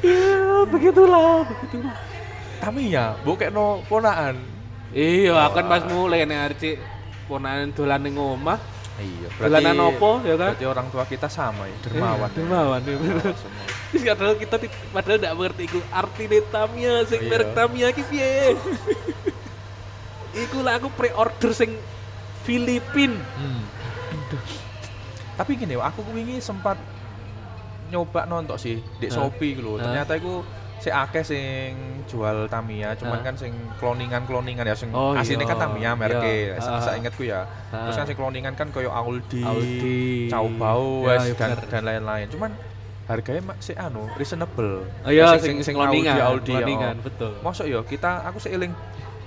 ya begitulah, begitulah. Tamiya bokekno ponakan Iya, aku kan pas mulai nek arek ponakan dolan ning omah, Iya, Dolanan opo, ya kan? Berarti orang tua kita sama ya, dermawan. Eh, dermawan ya. Dermawan. Terus padahal kita padahal nggak mengerti iku arti Tamiya sing Iya. merek Tamiya ki piye. iku lah aku pre-order sing Filipin. Hmm. Tapi gini, aku wingi sempat nyoba nonton sih di? Shopee gitu. Ternyata aku si akeh sing jual Tamiya, cuman Hah? kan sing cloningan-cloningan ya sing Oh, aslinya kan iya. Tamiya Iya. mereknya. Ah. Saya ingatku ya. Terus kan sing cloningan kan koyo Audi, Audi. Caobao Ya, wes, iya dan dan lain-lain. Cuman harganya masih anu reasonable. Oh iya, sing sing, sing cloningan, Audi, ya, cloningan, oh. betul. Masuk ya kita aku seiling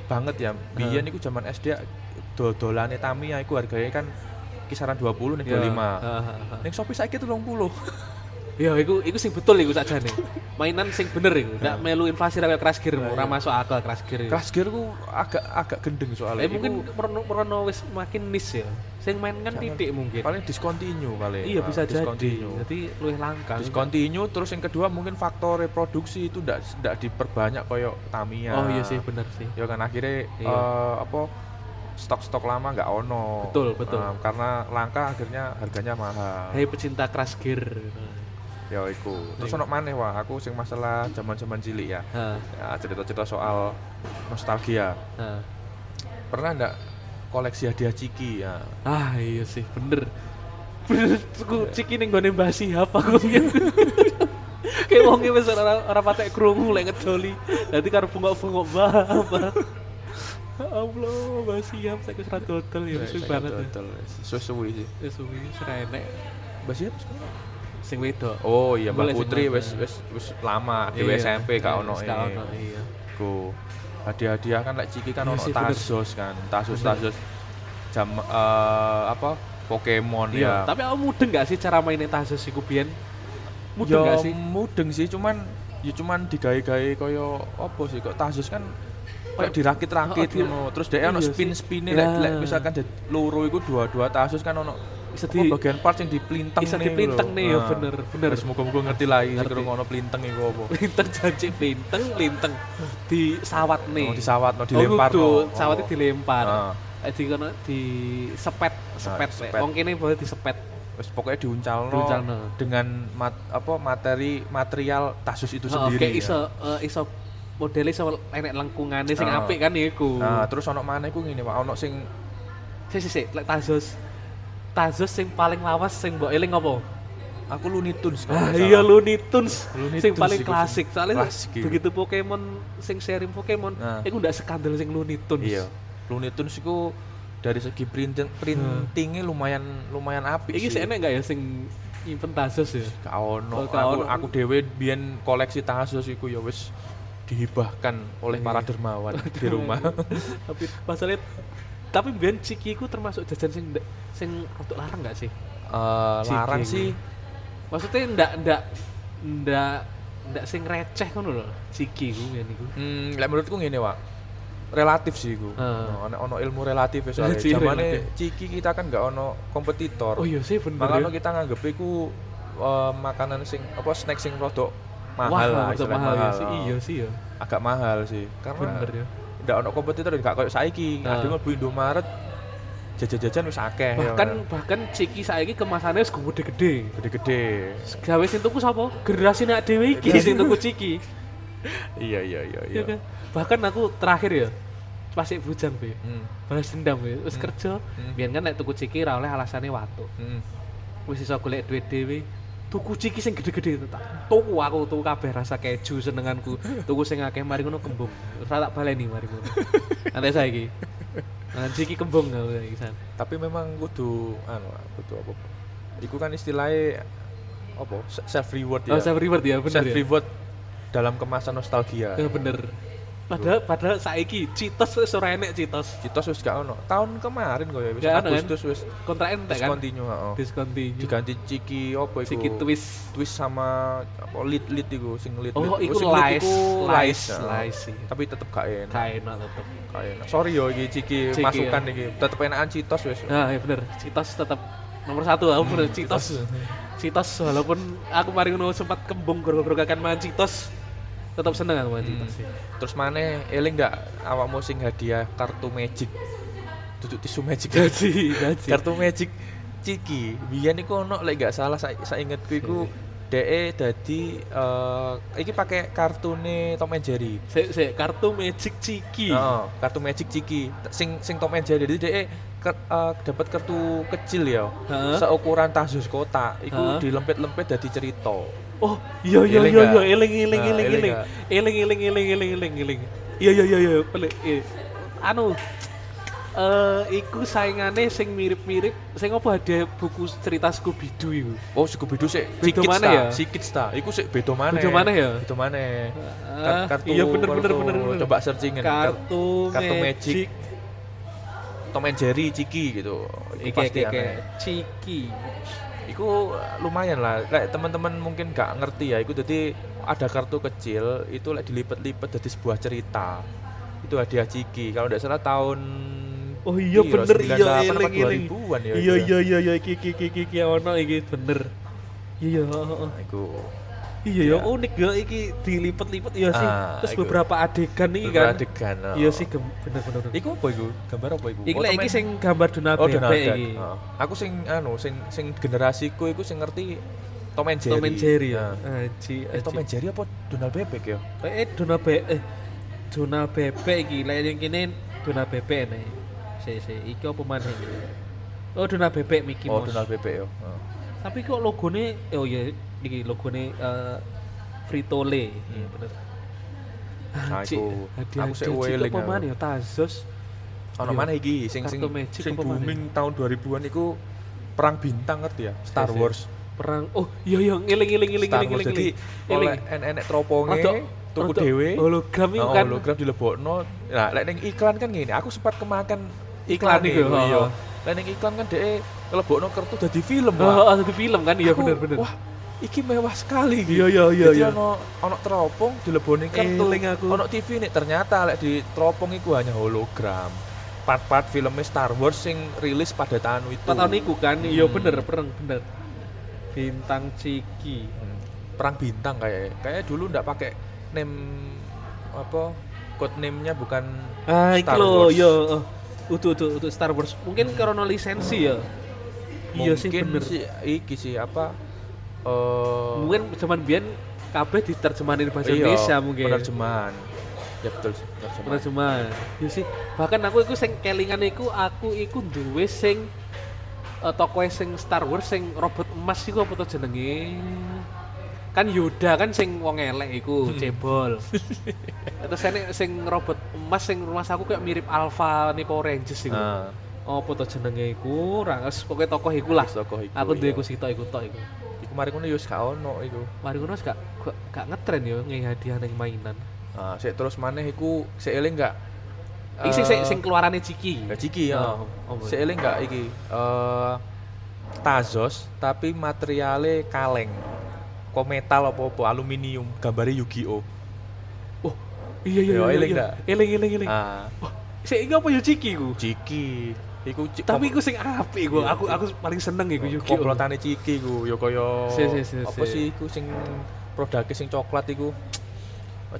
banget ya. Biyen iku zaman SD dodolane Tamiya iku harganya kan kisaran 20 nih Ya, 25. ha, ha, ha. Ning Shopee saiki 30. Ya, iku iku sing betul iku sakjane. Mainan sing bener iku, ndak Ya. melu inflasi ra crash gear, Ya, ora ya. masuk akal crash gear. iku. Crash Gear ku agak agak gendeng soalnya. Eh mungkin merono merono wis makin niche ya. Sing main kan titik mungkin. paling discontinue paling. Iya bisa jadi. Jadi luwih langka. discontinue terus yang kedua mungkin faktor reproduksi itu ndak ndak diperbanyak koyo Tamiya. Oh iya sih bener sih. Ya kan akhirnya Iya. eh, apa stok-stok lama nggak ono. Betul, betul. Eh, karena langka akhirnya harganya mahal. Hai pecinta crash gear. Ya iku. Terus ono maneh wah aku sing masalah zaman-zaman cilik ya. Ya cerita-cerita soal nostalgia. ha. Pernah ndak koleksi hadiah ciki ya? Ah iya sih bener. Bener aku ciki ning gone Mbah Sihab aku. Kayak wong wis ora ora patek krungu lek ngedoli. Dadi karo bengok-bengok bah. Allah, Mbah Sihab saya wis dodol ya wis banget. ya. dodol, Suwe-suwe sih. Suwi wis ra enek Mbak siapa sekarang? Sing wedok. Oh iya Mbak Putri wis wis wis lama di Iya, SMP gak iya, ono ono, iya. Ku hadiah-hadiah kan lek ciki kan ono. Tazos kan. Tazos jam eh, apa Pokemon Iya, ya. tapi aku mudeng gak sih cara mainin Tazos iku biyen? Mudeng ya gak sih? mudeng sih cuman ya cuman digawe-gawe koyo apa sih kok Tazos kan kayak dirakit-rakit Oh, ngono. Terus dia ono lek Ya. lek misalkan loro iku dua-dua Tazos kan ono Bisa di bagian part yang diplinteng bisa nih lho. nih, ya Nah. bener, bener. Wis muga-muga ngerti lah iki kira ngono plinteng iku apa. Plinteng janji plinteng, plinteng di sawat nih. Oh, disawat, no, dilempar, Oh, no. sawatnya Oh. dilempar. Ah. Eh, di kono di sepet, sepet. disepet. Wong kene boleh disepet. Wis pokoknya diuncalno, Diuncalno. dengan mat, apa materi material Tazos itu Oh, sendiri. kayak ya. iso eh, iso modelnya iso enek lengkungannya sing Ah. apik kan iku. Nah, terus ono maneh ku ngene, Pak, ono sing Si si si, lek Tazos. Tazos sing paling lawas sing mbok eling apa? aku Looney Tunes Ah iya. Looney Tunes Looney sing Tunes paling klasik soalnya klasik begitu Pokemon sing seri Pokemon Nah. iku ndak skandal sing Looney Tunes Iya. Looney Tunes iku dari segi printing printingnya lumayan lumayan apik iki sih. enek gak ya sing nyimpen Tazos ya Gak ono. Oh, aku aku dhewe biyen koleksi Tazos iku ya wis dihibahkan oleh para Iya. dermawan di rumah. tapi masalahnya tapi biyen Ciki iku termasuk jajan sing sing untuk larang gak sih Eh, Ciki larang sih maksudnya ndak ndak ndak ndak sing receh ngono lho Ciki iku biyen iku Hmm, lek menurutku ngene, Wak. Relatif sih iku. Ah. Ono ono ilmu relatif ya soalnya. Zamane relatif. ciki kita kan gak ono kompetitor. oh iya sih bener Makanya ya. kita nganggep iku eh, makanan sing apa snack sing rodok Wah, mahal lah, untuk istilah mahal, ya sih oh. iya sih ya Agak mahal sih. Karena bener ya ndak ono kompetitor gak koyo saiki. Ah. Adem mlebu Indomaret jajan-jajan wis akeh ya bahkan kan. bahkan Ciki saiki kemasannya wis gede-gede gede-gede. gawe sing tuku sapa? Generasi nek dhewe iki sing tuku ciki. Iya iya iya iya. Iya kan? Bahkan aku terakhir ya pas bujang be. Hmm. Balas dendam ya. Wis Hmm. kerja, Hmm. biyen kan nek tuku ciki ra oleh alasane watu. Hmm. Wis iso golek duit dhewe. Tuku ciki sing gede-gede itu tak. Tuku aku tuku kabeh rasa keju senenganku. Tuku sing akeh mari ngono kembung. Terus tak baleni mari ngono. Nanti saiki. Nah, ciki kembung aku saiki. Tapi memang kudu anu kudu apa? Iku kan istilahnya apa? Self reward ya. Oh, self reward ya bener self ya. reward dalam kemasan nostalgia. Ya bener. Padahal padahal saiki Citos wis ora enek Citos. Citos wis gak ono. Tahun kemarin kok ya wis ono, kan? Agustus wis Kontrak entek kan? discontinue, heeh. Discontinue. Diganti ciki apa iku? Ciki twist. Twist sama apa lit lit iku sing lit. Oh, iku lies, lies, lies. Tapi tetep gak enak. Gak enak tetep. Gak enak. Sorry yo iki ciki, masukan ya. iki. Tetep enakan Citos wis. Nah, ya bener. Citos tetap nomor satu aku bener Citos. Citos walaupun aku mari ngono sempat kembung gara-gara kan mangan Citos. Tetap seneng aku Hmm. Sih. Terus mana eling gak awakmu sing hadiah kartu magic? Duduk tisu magic. Gaji, gaji. kartu magic Ciki. Biyen iku ono lek gak salah saya ingetku iku DE dadi eh iki pakai kartune Tom and Jerry. Sik sik kartu Magic Ciki. Heeh, kartu Magic Ciki. Sing sing Tom and Jerry jadi DE ke, eh, dapat kartu kecil ya. Heeh. Seukuran tasus kotak, iku dilempit-lempit dadi cerita. Oh, iya iya iya iya eling eling eling eling eling. Eling eling eling eling eling. Iya iya iya iya, pelik. eh. Anu eh iku saingane sing mirip-mirip sing apa ada buku cerita Scooby Doo iku. Oh, Scooby Doo sik Beda mana ya? Sikits ta. Iku sik beda maneh. Beda maneh ya? Beda maneh. Ah, Kar- kartu iya bener bener bener. Coba searchingin Kar- Kartu, kartu Magic. Tom and Jerry Ciki gitu. Iku pasti. Ciki. Iku lumayan lah. Lek teman-teman mungkin gak ngerti ya, iku jadi ada kartu kecil itu lek dilipet-lipet jadi sebuah cerita. Itu hadiah Ciki. Kalau tidak salah tahun Oh iya piro, bener iya 98 apa eling eling. 2000-an ya. Iya itu ya. iya iya iya iki iki iki iki, iki ono iki bener. Iya heeh. Nah, iku Iya ya Ya. unik ya iki dilipet-lipet iya sih. Ah, Terus iku. beberapa adegan iki beberapa kan. adegan. oh. Iya sih gem- bener bener. bener. Iku apa iku? Gambar apa iku? Iki Oh, iki sing gambar Dona Oh, Donald Duck. iki. Heeh. Aku sing anu, sing sing generasiku iku sing ngerti Tom and Jerry. Tom and Jerry ya. Aji, Eh, Tom and Jerry apa Donald Bebek ya? Eh Dona Bebek eh Dona Bebek iki lek yang kene Dona Bebek nih. Si si iki apa maneh? Oh Dona Bebek Mickey oh, Mouse. Donald Bebek ya. Heeh. Tapi kok logone oh iya iki logone eh Frito Lay. Iya Hmm. bener. Nah, iku hadiah aku sik hadiah eling apa maneh ya Tazos. Ono Iya. mana iki sing sing sing booming tahun 2000-an iku Perang Bintang ngerti ya? Star. Wars. Perang oh iya iya ngiling ngiling ngiling ngiling ngiling. Jadi oleh enek troponge tuku dhewe. hologram iku Oh, kan. hologram dilebokno. Nah, lek ning iklan kan ngene, aku sempat kemakan Iklan iku, iku, iya. oh. Lek ning iklan kan dhek ngelebokno kertu dadi film, Oh, oh, satu film kan iya bener bener. Wah, iki mewah sekali iki. Iya iya iya Jadi iya. ono ono teropong dileboni kartu. Eling aku. Ono TV nih ternyata lek di teropong iku hanya hologram. Part-part filmnya Star Wars sing rilis pada tahun itu. Empat tahun iku kan iya Hmm. bener perang bener. Bintang Ciki. Hmm. Perang bintang kayak kayak dulu ndak pakai name apa code name-nya bukan Ah Star Wars. iya oh. Utuh utuh utuh Star Wars. Mungkin karena lisensi ya. Iya sih mungkin bener. sih iki sih apa eh Mungkin zaman biyen kabeh diterjemahin bahasa iya, Indonesia mungkin. penerjemahan. Ya betul penerjemahan. Penerjemahan. Ya sih. Bahkan aku iku sing kelingan iku aku iku duwe sing uh, toko sing Star Wars sing robot emas iku apa to jenenge? Kan Yoda kan sing wong elek iku, Hmm. cebol. Terus ini sing robot emas sing rumah aku kayak mirip Alpha nih Power Rangers iku. Nah, Apa to jenenge iku? Ora, wis pokoke tokoh iku lah. tokoh iku. Aku duwe iya. iku sitok iku tok iku. Mari ngono yo gak ono iku. Mari wis gak gak, gak ngetren yo ngehi hadiah ning mainan. Nah, sik terus maneh iku sik eling gak? Iki sing sing, Eh, sing keluarane Ciki. Ya Ciki ya. Oh, oh, Sik eling gak iki? Eh Tazos tapi materialnya kaleng. Kok metal apa-apa, aluminium, gambare Yu-Gi-Oh. Oh, iya iya Yo, iya. eling iya. dak? Eling eling eling. Ah, Wah, sik iki apa yo Ciki ku? Ciki. Iku Tapi iku sing apik iku. Iya, Aku aku paling seneng iku Yu-Gi-Oh. komplotane Ciki ku yo kaya apa si. sih iku sing produknya sing coklat iku.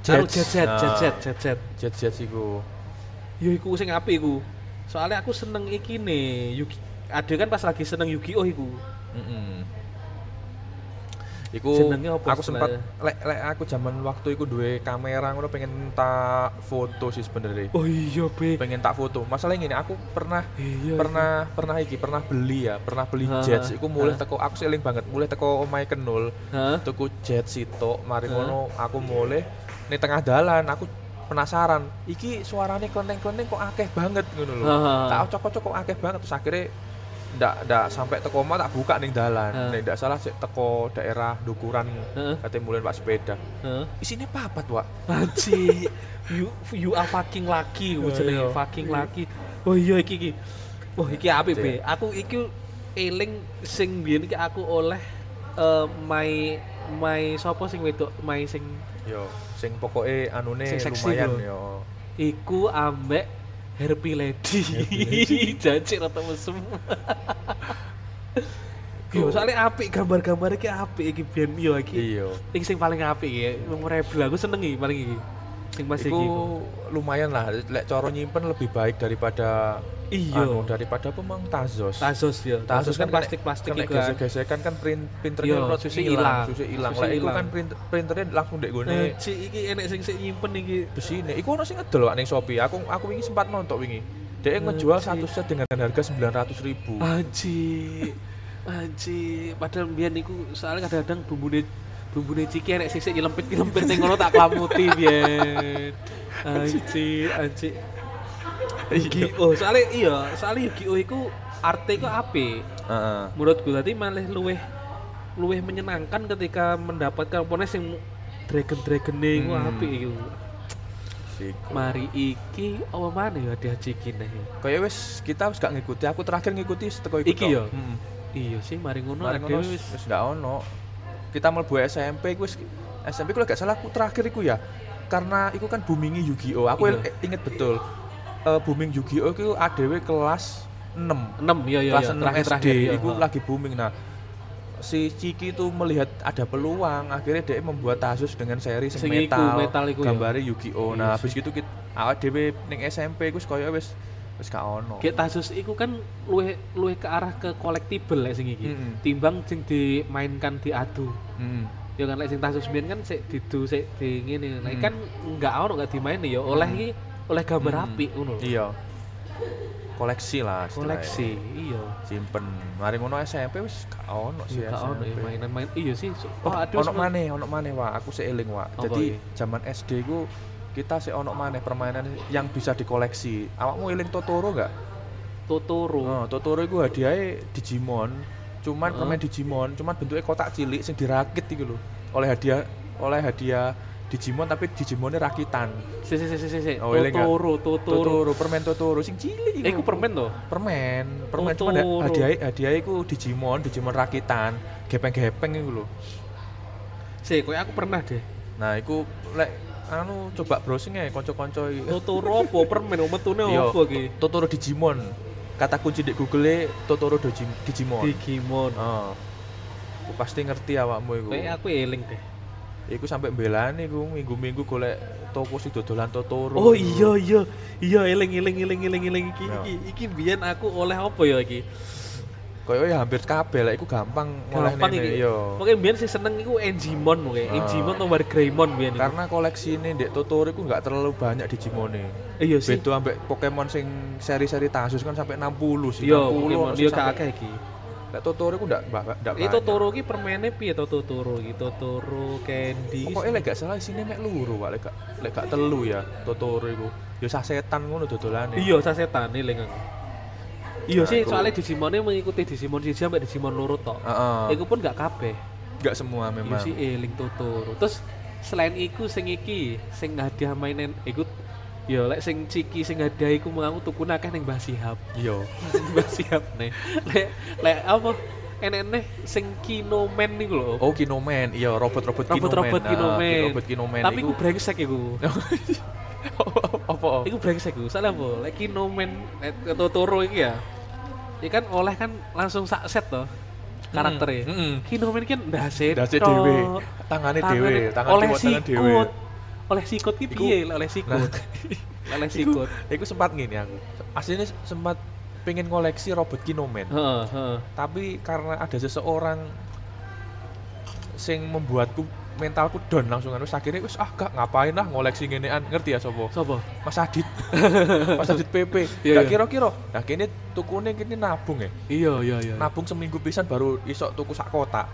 Jet jet jet Nah, jet jet jet jet. Jet jet iku. Yo iku sing apik iku. Soalnya aku seneng iki nih, Yugi. Ada kan pas lagi seneng Yu-Gi-Oh iku. Mm-mm. Iku aku sempat lek lek aku zaman waktu iku duwe kamera ngono pengen tak foto sih sebenarnya. Oh iya, Be. Pengen tak foto. Masalahnya gini, aku pernah Iya. pernah pernah iki pernah beli ya, pernah beli Ha, jet. Iku mulai ha. teko aku seling banget, mulai teko omahe kenul, Hah? tuku jet sitok, mari ngono aku mulai ning tengah dalan aku penasaran, iki suaranya klenteng-klenteng kok akeh banget ngono lho. Tak ocok-ocok kok akeh banget terus akhirnya ndak ndak sampai teko omah tak buka ning dalan. Ha. Nek ndak salah sik teko daerah Dukuran Heeh. katanya mulai Pak sepeda. Heeh. Isine papat, Wak. Anji, you you are fucking lucky, Oh, jenenge iya. fucking lucky. Oh iya iki iki. Wah iki apik, Be. Iya. Aku iki eling sing biyen iki aku oleh eh my my sapa sing wedok my sing Yo, sing pokoke anune Sing lumayan bro. yo. iku ambek Happy Lady. Happy Jajik rata mesum. Yo, soalnya apik gambar-gambar iki apik iki biyen yo iki. Iya. Iki sing paling apik ya, memorable aku seneng iki paling iki. Sing pas Iku iku. lumayan lah, lek cara nyimpen lebih baik daripada Iya. anu, daripada apa mang Tazos. Tazos ya. Tazos kan plastik-plastik kena iku kan. gesek-gesekan kan print printernya Iya, ora susah susah ilang. Lek iku kan print, printernya langsung dek gone Nah, Ci, iki enek sing sik nyimpen iki. besine. Iku ono sing ngedol ning Shopee. Aku aku wingi sempat nonton wingi. Dia ngejual Anjir. satu set dengan harga 900 ribu. Anji. Anji, padahal mbiyen niku soalnya kadang-kadang bumbune bumbune ciki enek sing sik nyelempit-nyelempit ning ngono tak klamuti biyen. Anji, anji. Yu-Gi-Oh, soalnya iya, soalnya Yu-Gi-Oh iku arte iku apik. Heeh. Menurutku tadi malah luweh luweh menyenangkan ketika mendapatkan opponent sing dragon-dragon iku Hmm. apik iku. Siku. Mari iki apa maneh ya dia ciki nih. Kayak wis kita wis gak ngikuti. Aku terakhir ngikuti seteko iku. Iki ya? Heeh. Iya sih, mari ngono Mari ngono wis gak ono. Kita mlebu SMP iku wis SMP lek gak salah aku terakhir iku ya. Karena iku kan boomingi Yu-Gi-Oh. Aku Iya. inget betul. Eh booming Yu-Gi-Oh iku ADW kelas 6. 6 ya ya kelas ya 6 SD iku lagi booming. Nah, si Ciki itu melihat ada peluang, akhirnya dia membuat Asus dengan seri sing metal, metal iku ya. gambarnya Yu-Gi-Oh. Iya Nah, sih. habis gitu kita dhewe ning SMP iku koyo wis wis gak ono. Kayak Tasus iku kan luwih luwih ke arah ke collectible lek sing iki. Mm-mm. Timbang sing dimainkan diadu. Heeh. Ya kan lek sing Tasus biyen kan sik didu sik di ngene. Nah, Mm. kan enggak ono enggak dimain ya oleh Mm. iki oleh gambar Mm. apik ngono. Iya. Koleksi lah. Koleksi, iya. Simpen. Mari ngono SMP wis gak ono sih gak ono ya mainan-main. Iya sih. so- Oh, aduh, ono maneh, ono maneh Wak. Aku sik eling Wak. Jadi zaman SD ku kita sih ono maneh permainan yang bisa dikoleksi. Awakmu eling Totoro gak? Totoro. Oh, Totoro iku hadiahnya Digimon. Cuman Heeh. permain Digimon, cuman bentuknya kotak cilik sing dirakit iku lho. Oleh hadiah oleh hadiah Digimon tapi Digimonnya rakitan. Si si si si si. Oh? Totoro, Totoro. Totoro, permen Totoro sing cilik Eh, iku permen toh? Permen, permen cuman hadiah hadiah iku Digimon, Digimon rakitan, gepeng-gepeng iku lho. Si, kowe aku pernah deh. Nah, iku lek anu coba browsing ya iki. Totoro apa permen metune Iya, apa iki? Totoro Digimon. Kata kunci di Google Totoro Digimon. Digimon. Oh. Aku pasti ngerti awakmu iku. Kayak aku eling deh. Iku sampai belani iku minggu-minggu golek toko sing dodolan Totoro. Oh iya iya iya eling eling eling eling eling iki Ya. iki iki biyen aku oleh apa ya iki? Koyo ya hampir kabeh lek iku gampang Gampang nene, iki. iya. Pokoke biyen sing seneng iku Enjimon pokoke. Ah. Enjimon nomor Greymon biyen iku. Karena koleksi ini Dek Totoro iku nggak terlalu banyak Digimone. iya sih. Beda ambek Pokemon sing seri-seri Tasus kan sampai 60 sih. Iya, 60 Pokemon sih iya sampai- gak akeh iki. Lek Totoro iku ndak ndak Iki Totoro iki permene piye to Totoro iki? Totoro Candy. Pokoknya lek gak salah isine mek luru, Pak. Lek gak lek gak telu ya Totoro iku. Ya sasetan ngono dodolane. Iya, sasetan aku. Iya sih, soalnya Digimonnya mengikuti Digimon siji sampai Digimon loro tok. Heeh. Iku pun gak kabeh. Gak semua Iya memang. sih eling Totoro. Terus selain iku sing iki, sing hadiah mainan iku ya lek sing ciki sing hadiah iku mau tuku akeh ning Mbah Sihab. Iya. Mbah Sihab nih. Lek lek apa enek-enek sing Kinoman niku lho. Oh Kinoman, iya robot-robot Kinoman. Robot-robot Ah, Kinoman. robot Kinoman Tapi iku brengsek iku. apa? Iku brengsek iku. Soalnya apa? Lek Kinoman lek Totoro iki ya. Ya kan oleh kan langsung sak set toh karakternya. Heeh. Kinoman kan ndaset. Dasi tok. dhewe, tangane dhewe, tangan oleh tangan dhewe. sikut. Oleh sikut ki piye oleh sikut? Oleh iku, sikut. iku sempat ngene aku. Aslinya sempat pengen koleksi robot Kinoman. Heeh, heeh. Tapi karena ada seseorang sing membuatku mentalku down langsung kan wis akhirnya wis ah gak ngapain lah ngoleksi ngenean ngerti ya sopo Sopo? Mas Adit Mas Adit PP Iya, gak iya. kira-kira nah kini tukune kini nabung ya Iya, iya, iya. nabung seminggu pisan baru iso tuku sak kotak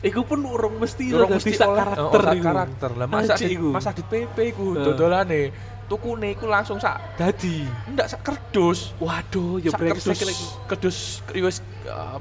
Iku pun urung mesti Durung lho mesti sak karakter oh, karakter lah Mas Anjing Adit iku. Mas Adit PP iku Heeh. dodolane tukune iku langsung sak Dadi. ndak sak kerdus Waduh, ya sak kerdus kerdus wis uh,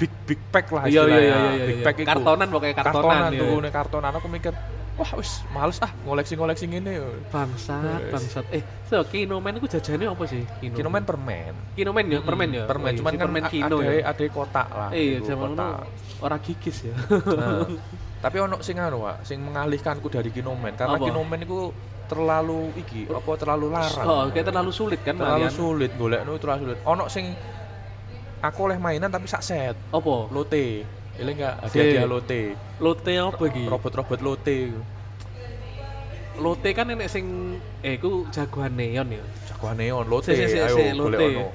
big big pack lah Iya, iya, istilahnya. iya, iya, big iya. pack iku Kartonan pokoknya kartonan, kartonan iya. kartonan aku mikir wah wis males ah ngoleksi-ngoleksi ngene Bangsat, Wes. bangsat. Eh, so Kinoman iku jajane apa sih? Kinoman permen Kinoman ya, permen ya. permen Oh, iya, cuman si kan permen Kino ada ya. ada kotak lah Iya, zaman kotak. ngono ora gigis ya. Nah, tapi ono sing anu Wak, sing mengalihkanku dari Kinoman karena Apa? Kinoman itu terlalu iki apa terlalu larang Oh, kayak terlalu sulit kan terlalu malian. sulit golekno terlalu sulit ono sing aku oleh mainan tapi sak set Apa? lote ini enggak hadiah-hadiah lote Lote apa iki? robot-robot lote Lotte kan enek sing eh iku jagoan neon ya. Jagoan neon lote. Si, si, si, Ayo golek ono.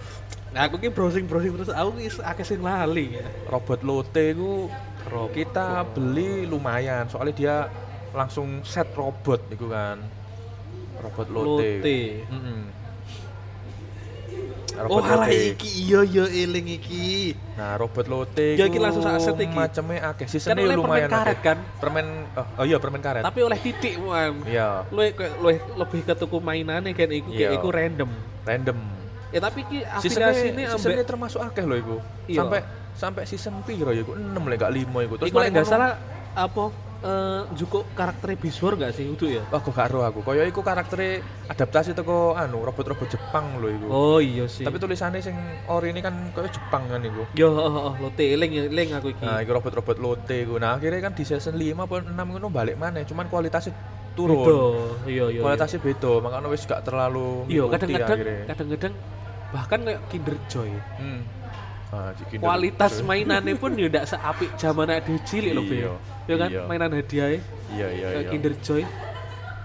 Nah, aku ki browsing-browsing terus aku ki akeh sing lali. Robot lote iku kita beli lumayan soalnya dia langsung set robot itu kan. Robot lote. Lotte. Mm-mm. Oh, Robot halah Lotte. iki iya iya eling iki. Nah, robot lote Ya, iki langsung sak set iki. Macemnya akeh. Kan oleh permen lumayan karet kan, Permen oh, oh iya permen karet. tapi oleh titik man. Iya, luwih lebih ke tuku mainane kan iku Iya. iku random. random. Ya tapi ki Seasonnya, afiliasine seasonnya ambek termasuk akeh loh iku. Iya. Sampai sampai season piro ya iku 6 lek gak 5 iku. Terus iku lek ngono- salah apa eh cukup karakter Biswar gak sih udah ya? Wah, kok gak ero aku. Kaya iku karaktere adaptasi teko anu robot-robot Jepang lho iku. Oh iya sih. Tapi tulisannya sing ori ini kan kaya Jepang kan iku. yo oh, oh, oh, Lotte eling eling aku iki. Nah, iku robot-robot lote iku. Nah, akhirnya kan di season 5 apa 6 ngono balik mana, cuman kualitasnya turun. Beda. Iya iya. Kualitasnya beda, makanya wis gak terlalu iya kadang-kadang kadang-kadang bahkan kayak Kinder Joy. Hmm. Ah. Kualitas mainannya pun ya ndak seapik zaman ada cilik loh, Be. Iya, Ya kan iya. mainan hadiah Iya, iya, iya. Kinder Joy.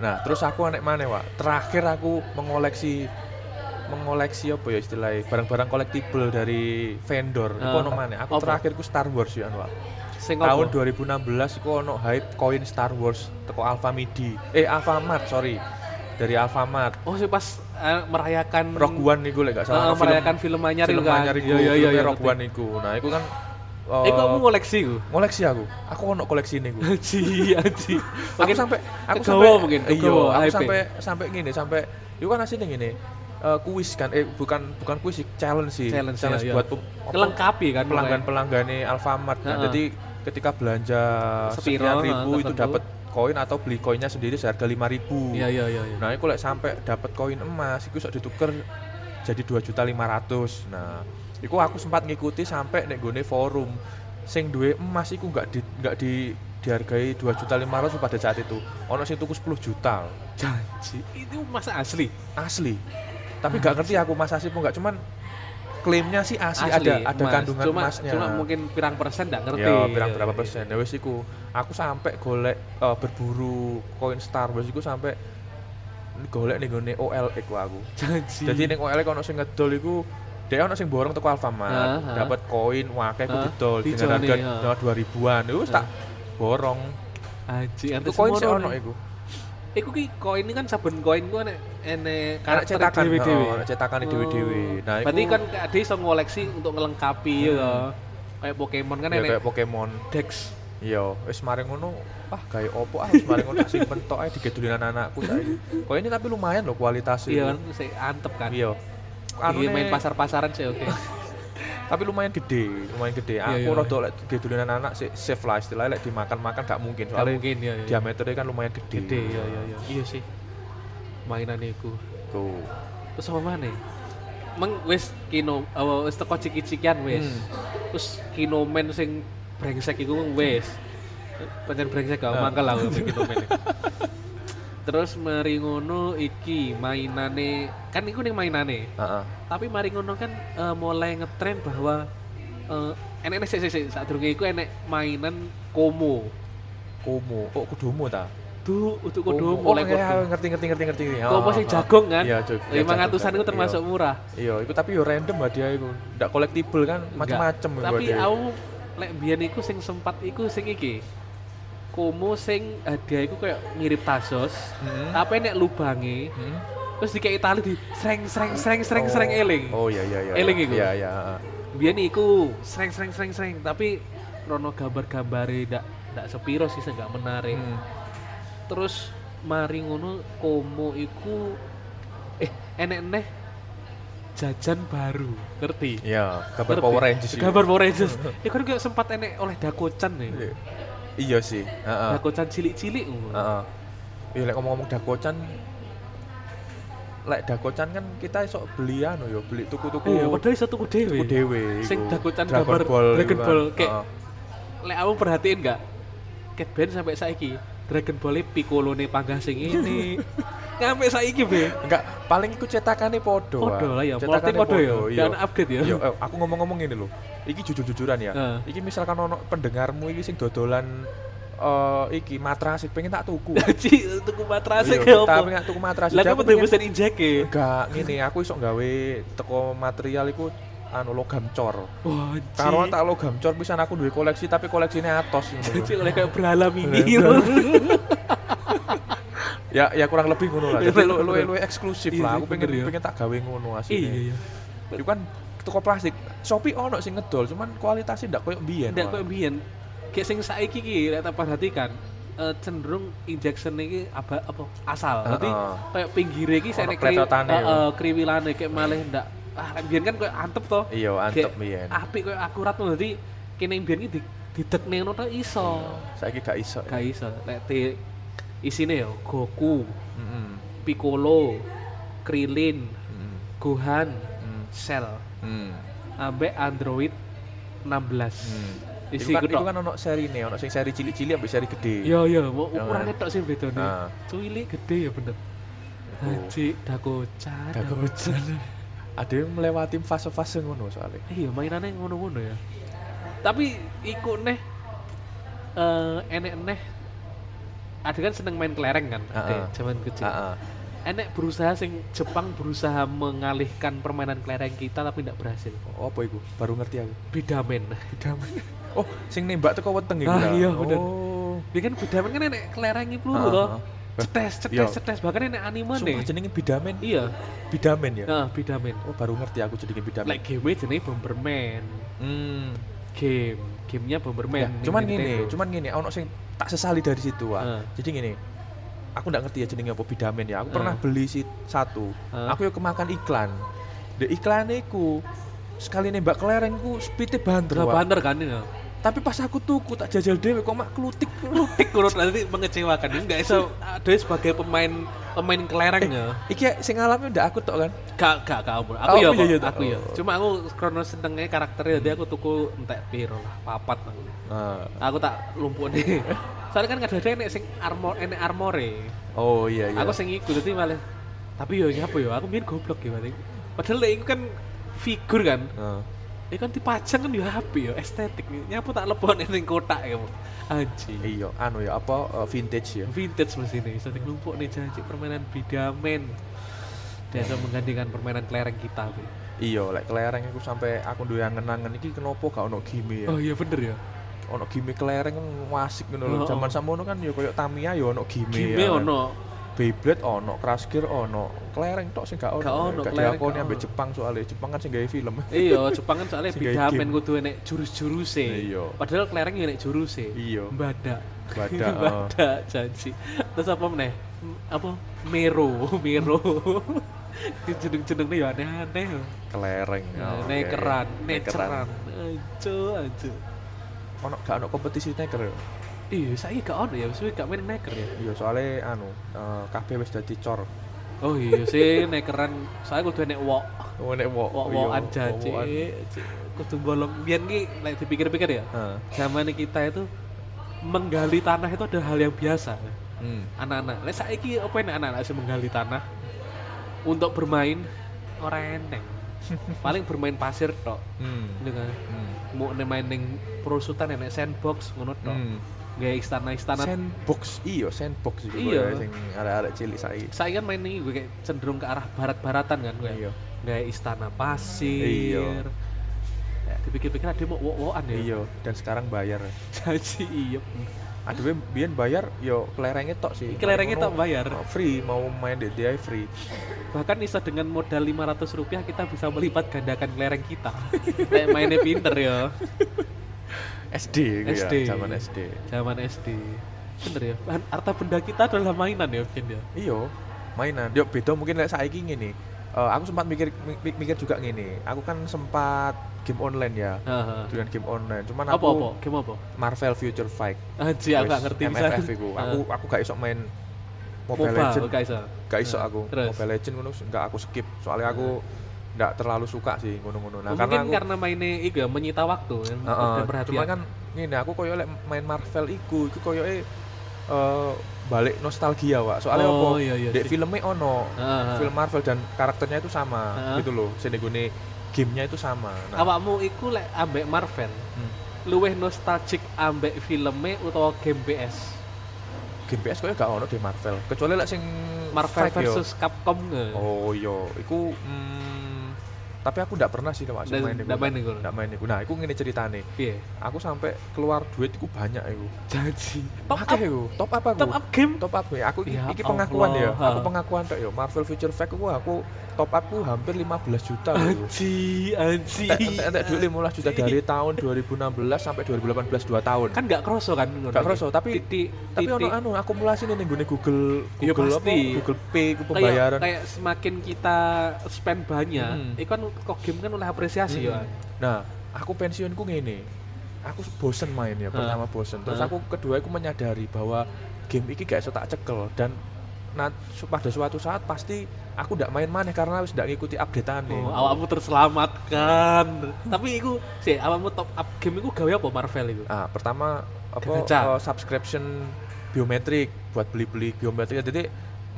Nah, terus aku anek mana, Wak? Terakhir aku mengoleksi mengoleksi apa ya istilahnya barang-barang kolektibel dari vendor. Ah, ono mana? Aku terakhir ku Star Wars ya, Wak. Sing Tahun apa? 2016 iku ono hype koin Star Wars teko Alfamidi. Eh, Alfamart, sorry. Dari Alfamart. Oh, sih pas eh, merayakan Rogue One iku lek gak Eh, salah. ono merayakan film anyar film kan. anyar iku. Iya iya iya. iya, Rogue ngerti. One iku. Nah, iku kan Eh, kamu ngoleksi ku? ngoleksi aku. Aku ono koleksi ini ku. Aji, aji. aku sampai aku sampai mungkin, iya aku sampai sampai gini sampai itu kan aslinya gini eh kuis kan eh bukan bukan kuis sih challenge sih Challenge, iya, iya. buat Kelengkapi kan pelanggan pelanggannya Alfamart nah, Heeh. jadi ketika belanja sekian ribu itu dapat koin atau beli koinnya sendiri seharga lima ribu Iya iya iya. iya. nah aku lek sampai dapat koin emas itu sok dituker jadi dua juta lima ratus nah itu aku sempat ngikuti sampai nek gone forum sing duwe emas iku nggak di nggak di dihargai dua juta lima ratus pada saat itu ono sing tuku 10 juta Janji. Itu masa asli. asli tapi gak ngerti aku mas asli pun nggak cuman klaimnya sih asli, ada ada emas. kandungan cuma, emasnya Cuma mungkin pirang persen nggak ngerti. ya berapa berapa persen. Ya wis iku aku sampai golek eh, berburu koin Star Wars iku sampai golek nih gone OLX ku aku. Janji. jadi ning OLX ono sing ngedol iku dia ono sing borong teko Alfamart dapat koin wakeh ku Ah, didol dengan harga dua ribuan. Itu wis Ah. tak borong. Aji, itu koin sih ono iku Iku ki koin ini kan saben koin ku enek karena karakter cetakan dewe-dewe. oh, cetakan dewe-dewe nah iku Berarti kan ada iso ngoleksi untuk ngelengkapi ya. Hmm. toh. Kayak Pokemon kan ya enek kayak Pokemon Dex. Iya, wis mari ngono, ah gawe opo ah wis mari ngono simpen tok ae digedulin anak-anakku saiki. Kok ini tapi lumayan loh kualitasnya. Iya kan saya antep kan. Iya. Iki Anune- main pasar-pasaran sih oke. Tapi lumayan gede, lumayan gede. Iya, Aku iya. rada lek digedulin anak-anak sih safe lah istilahnya lek dimakan-makan gak mungkin soalnya mungkin ya. ya. diameternya kan lumayan gede. Gede ya ya ya. Iya sih. Mainan iku. Tuh. Terus apa mana? Meng wis kino oh, wis teko ciki-cikian wis. Hmm. Terus kinomen sing brengsek iku wis. Pancen brengsek gak Ah. mangkel lah kinomen. Terus mari ngono iki mainane kan iku ning mainane. Heeh. Tapi mari ngono kan eh, mulai ngetren bahwa eh enek enek sik sik sik sadurunge iku enek mainan komo. Komo, kok kudumu ta? Tuh untuk Komo. kodo Oh, iya, kodo. ngerti ngerti ngerti ngerti. Komo Ah, sing ah. jagong kan? Iya, ratusan itu jagong, termasuk iya. murah. Iya, itu tapi yo random hadiah iku. Ndak kolektibel kan, macam-macam iku Tapi aku lek biyen iku sing sempat iku sing iki. Komo sing hadiah iku kayak mirip Tazos, Hmm. tapi nek lubange Hmm. terus dikei tali di sreng sreng sreng sreng Oh. sreng eling. Oh iya iya iya. Eling iku? Iya iya. Biyen iku sreng sreng sreng sreng tapi rono gambar-gambare ndak ndak sepiro sih sing gak menarik. Hmm. Terus mari ngono komo iku eh enek neh jajan baru, ngerti? Iya, gambar? Power Rangers. Gambar Power Rangers. Ya kan sempat enek oleh dakocan nih. Iya. Sih, heeh. Dakocan cilik-cilik. Heeh. Iya lek ngomong-ngomong dakocan lek dakocan kan kita iso beli anu yo, beli tuku-tuku. Iya, padahal iso tuku dhewe. tuku dhewe Sing dakocan gambar Dragon kan. Ball, kayak-. Lek kamu perhatiin nggak? Cat Band sampai saiki Dragon Ball Piccolo nih panggah sing ini. Sampai saiki be. Enggak, paling iku cetakane podo. Podo lah ya, Cetakane multi podo ya. iya. Dan update ya. Iya, eh, aku ngomong-ngomong ini loh. Iki jujur-jujuran ya. Heeh. Iki misalkan ono pendengarmu iki sing dodolan eh iki matras pengen tak tuku. Jadi tuku matras Tapi opo? nek tuku matras Lah pengen- pengen mesin injek e. Enggak, ngene aku iso gawe teko material iku anu logam cor. Wah, Karo tak logam cor pisan aku duwe koleksi tapi koleksinya atos ngono. Jadi oleh kayak berhala mini. ya ya kurang lebih ngono lah. Iya, Jadi lu lu lu eksklusif Iya lah. sih, Aku pengen ya. pengen tak gawe ngono asline. Iya, iya. Itu kan toko plastik. Shopee ono sing ngedol, cuman kualitasnya ndak koyo mbiyen. Ndak koyo mbiyen. Kayak sing saiki iki lek tak perhatikan eh, cenderung injection iki apa apa asal. Berarti Heeh. kayak Ono sene pletotane yo. heeh kriwilane kayak malah ndak ah mbiyen kan kayak antep to. Iya, antep mbiyen. Apik kayak akurat ngono dadi kene mbiyen iki di didekne ngono iso. Saiki gak iso. Gak iso. Lek isine yo Goku, Heeh. Piccolo, Krillin, Heeh. Gohan, Hmm. Cell, Hmm. ambek Android 16. Hmm. Isi Iku kan, tok. kan ono serine, ono sing seri cilik-cilik ambek seri gede. Iya iya, mau Yang ukurannya tok sih bedone. Nah. Cuilik gede ya bener. Haji Dakocan. Dakocan. Ada yang melewati fase-fase ngono soalnya. Iya, mainannya ngono-ngono ya. Tapi iku neh eh enek neh ada kan seneng main kelereng kan. Ade, zaman kecil. Heeh. Enek berusaha sing Jepang berusaha mengalihkan permainan kelereng kita tapi tidak berhasil. Oh, apa iku? Baru ngerti aku. Bidamen. Oh, sing nembak teko weteng iku. Ah, iya, bener. Oh. Dia kan bidamen kan enek kelereng peluru Heeh, toh. heeh. Cetes, Iya. cetes, cetes bahkan enek anime Sumpah nih. jenenge bidamen. Iya, Bidamen ya. nah bidamen. Oh, baru ngerti aku jenenge bidamen. Like game jenenge Bomberman. Hmm. Game, gamenya Bomberman. Ya, cuman gini, cuman gini, ono sing tak sesali dari situ, Wak. Heeh. Jadi gini, aku nggak ngerti ya jenenge apa bidamen ya. Aku Heeh. pernah beli si satu. Heeh. Aku yo kemakan iklan. Di iklan iku sekali nembak kelereng ku speednya banter, banter kan ya. Tapi pas aku tuku tak jajal dhewe kok mak klutik. Tik kurut nanti mengecewakan. Enggak iso ada sebagai pemain pemain kelereng ya. Iki sing ngalami ndak aku tok kan. Gak gak gak aku. Oh, Aku ya, iya, iya, Pak. aku ya. oh. Cuma aku krono senengnya karakternya jadi aku tuku entek piro lah, papat aku. Nah. Aku tak lumpuk nih. Soalnya kan kadang-kadang enek sing armor enek armore. Oh iya iya. Aku sing iku dadi malah tapi yo apa yo aku biyen goblok ya. Padahal lek iku kan figur kan. Heeh. Ya kan dipajang kan yo apik yo estetik. Nyapu tak lebokne ning kotak ya. Anjing. Iya, anu ya apa eh, vintage ya. vintage mesin ini sering numpuk nih janji permainan bidamen dia bisa menggantikan permainan kelereng kita Bi. Iya, lek kelereng iku sampai aku duwe angen-angen iki kenapa gak ono game ya. oh iya bener ya ono game kelereng kan wasik ngono lho. Oh, Zaman oh. samono kan ya koyo Tamiya ya ono game. game ya kan. Beyblade ono, Crash Gear ono, kelereng tok sing gak ono. Gak ono, kelereng ambek ono. Jepang soalnya Jepang kan sing gawe film. iya Jepang kan soalnya bidamen game. kudu enek jurus-juruse Iya. padahal kelereng ya enek juruse Iya. badak Badak, oh. badak janji terus apa meneh apa Mero Mero jeneng-jenengnya ya aneh-aneh Kelereng. Nah, oh, oke. nekeran, Nekeran. aja aja. Ono gak ono kompetisi neker ya? Iya, saya gak ono ya, saya gak main neker ya. Iya, soalnya anu, eh, kabeh wis dadi cor. Oh iya sih nekeran saya kudu nek wok. Oh nek wok. Wok-wokan iya, jaji. wok-wokan. Kudu bolong. Biyen ki lek dipikir-pikir ya. Heeh. Zaman kita itu menggali tanah itu ada hal yang biasa. Hmm. Anak-anak. Lek saiki apa enak anak-anak sih menggali tanah untuk bermain orang eneng. Paling bermain pasir tok. Hmm. Gitu kan. Hmm. Mau main ning perusutan enek sandbox ngono tok. Hmm. Gaya istana-istana. Sandbox, iya sandbox iki Iya. koyo sing arek-arek cilik saiki. Saya kan main ini gue kayak cenderung ke arah barat-baratan kan gue. Iya. Gaya istana pasir. Iya. Ya, dipikir-pikir ada mau wok-wokan ya. Iya, dan sekarang bayar. Jadi iya. Aduh, biyen bayar yo kelerengnya tok sih. Kelerengnya tok bayar. Free, mau main di DI free. Bahkan bisa dengan modal 500 rupiah kita bisa melipat gandakan kelereng kita. Kayak mainnya pinter ya. SD, SD. ya, zaman SD. Zaman SD. Bener ya. Bahan harta benda kita adalah mainan ya mungkin ya. Iya, mainan. Yo beda mungkin lek saiki ngene. Eh, aku sempat mikir mi- mikir juga ngene. Aku kan sempat game online ya. Haha. Dengan game online. Cuman Apa aku apa? Game apa? Marvel Future Fight. Anjir aku gak ngerti MFF iku. Aku aku gak iso main Mobile MOBA, Legend. gak iso. Gak iso Ah, aku. Terus. Mobile Legend ngono enggak aku skip. Soalnya aku nggak terlalu suka sih ngono-ngono. Nah, Oh, mungkin aku karena mainnya itu ya menyita waktu yang Heeh, dan perhatian. cuma kan ngene aku koyo lek main Marvel iku iku koyoke eh balik nostalgia Wak. Soalnya Oh, apa? iya, iya Dek filmnya ono. Heeh. Film Marvel dan karakternya itu sama Heeh. gitu loh. Sing nggone gamenya itu sama. Nah, awakmu iku lek ambek Marvel hmm. luwih nostalgic ambek filmnya utawa game PS game PS kayaknya gak ono di Marvel kecuali lek sing Marvel fake yo. versus Capcom nge. oh iya iku mm, tapi aku ndak pernah sih Mas Ndak- main iku ndak main iku. ndak main iku nah iku ngene ceritane. Piye? Aku sampai keluar duit iku banyak iku. Janji top Akeh up. iku top up aku. Top up game? Top up ya. Aku iki, Ya iki pengakuan ya. Aku pengakuan tok ya. Marvel Future Fact aku aku top upku hampir 15 juta lho anji anji. Entek duit 15 juta dari tahun 2016 sampai 2018 2 tahun. Kan gak kroso kan Gak kroso, tapi- titik tapi ono anu akumulasi nih nih Google Iya, Google pasti. apa? Google Pay ku kayak pembayaran. kayak semakin kita spend banyak Hmm. itu kan kok game kan oleh apresiasi ya Mm. Nah, aku pensiunku ngene. Aku bosen main ya, pertama bosen. Terus aku kedua aku menyadari bahwa game iki gak iso tak cekel dan nah, pada suatu saat pasti aku ndak main maneh karena wis ndak ngikuti updatean nih. Oh, awakmu terselamatkan. Tapi iku sih awakmu top up game iku gawe apa Marvel iku? Nah, pertama apa eh, subscription biometrik buat beli-beli biometrik. Jadi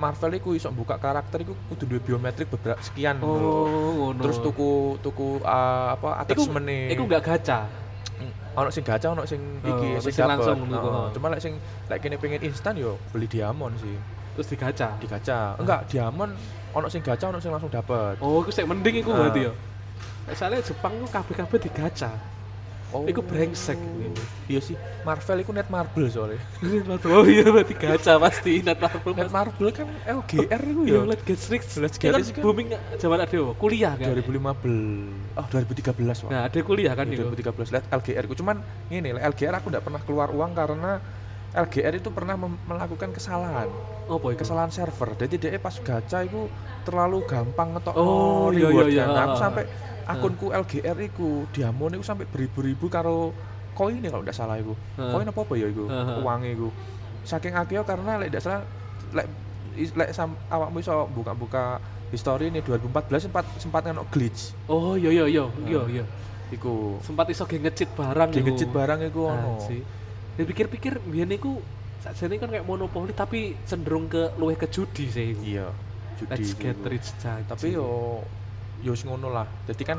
Marvel iku iso buka karakter iku kudu duwe biometrik beberapa sekian. Oh, ngono. Terus tuku tuku eh, apa attachment nih. iku gak gacha. ono sing gacha ono sing iki Oh, sing langsung ngono. cuma lek sing lek kene pengen instan yo beli diamond sih Terus digacha. di gacha enggak diamond ono sing gacha ono sing langsung dapet Oh, iku sik mending iku Ah. berarti ya. Soalnya Jepang tuh kabeh-kabeh digacha. Oh. Iku brengsek. iya sih. Marvel iku net marble soalnya. Oh iya berarti gacha pasti net Marvel. net marble kan LGR iku Iya, ya Let's Get Rich. Let's Get kan Rich kan- booming zaman ada kuliah kan. 2015 oh 2013 wah. Nah, ada kuliah kan Iya, itu. 2013 lihat LGR ku. Cuman ini lek LGR aku ndak pernah keluar uang karena LGR itu pernah melakukan kesalahan Apa iku? kesalahan server jadi dia pas gacha itu terlalu gampang ngetok Oh, iya, reward iya, iya. kan. Nah, aku Ah. sampai akunku LGR iku diamond iku sampai beribu-ribu karo koin ya kalau tidak salah iku Ah. koin apa apa ya iku Ah, ah. uang iku saking akeh karena lek tidak salah lek lek sam, awakmu iso buka-buka history ini 2014 sempat sempat ngono glitch Oh iya iya iya iya Ah. iya. iku Sempat iso ge ngecit barang iku. ngecit barang iku ono Dipikir-pikir biyen iku sakjane kan kayak monopoli tapi cenderung ke luwih ke judi sih. iya judi Let's get rich janji. tapi yo yo ngono lah jadi kan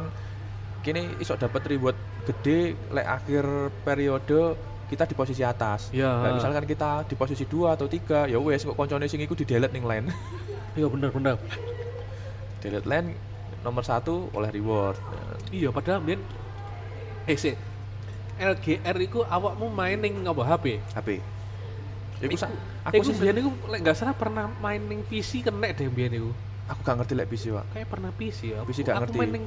kini iso dapat reward gede lek akhir periode kita di posisi atas Iya. Nah, misalkan kita di posisi dua atau tiga ya wes kok koncone sing iku di delete ning line Iya bener bener. delete line nomor satu oleh reward Iya padahal biyen eh sih LGR iku awakmu main ning apa HP? HP Iku sa- aku aku sih biyen iku lek gak salah pernah main ning PC kena deh biyen iku. aku gak ngerti lek PC Pak. Kayak pernah PC ya. PC Aku- gak aku ngerti. main ning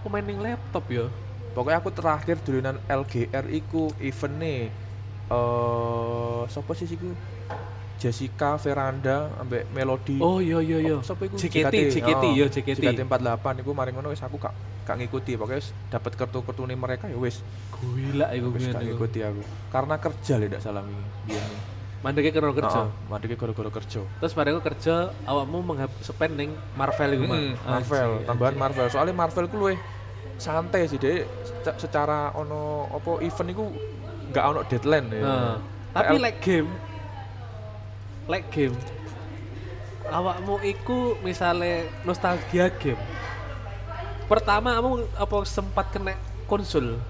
aku main ning laptop ya. pokoknya aku terakhir dolanan LGR iku event nih eh siapa sih iku Jessica Veranda ambek Melody Oh iya iya iya. Sapa iku? JKT, JKT, oh, ya, JKT. JKT48 iku mari ngono wis aku gak gak ngikuti pokoknya wis dapat kartu-kartune mereka ya wis Gila iku wis gak iku. ngikuti aku karena kerja lek ndak salah wingi biyen. Mandeke karo kerja. Heeh, mandeke gara-gara kerja Terus aku kerja, awakmu menghap spend ning Marvel iku, Mas. Mm, Marvel tambahan. Marvel soalnya Marvel ku luwih santai sih deh seca- secara ono apa event iku gak ono deadline ya Nah, tapi like game like game. Awakmu iku misale nostalgia game. Pertama kamu apa sempat kena konsol?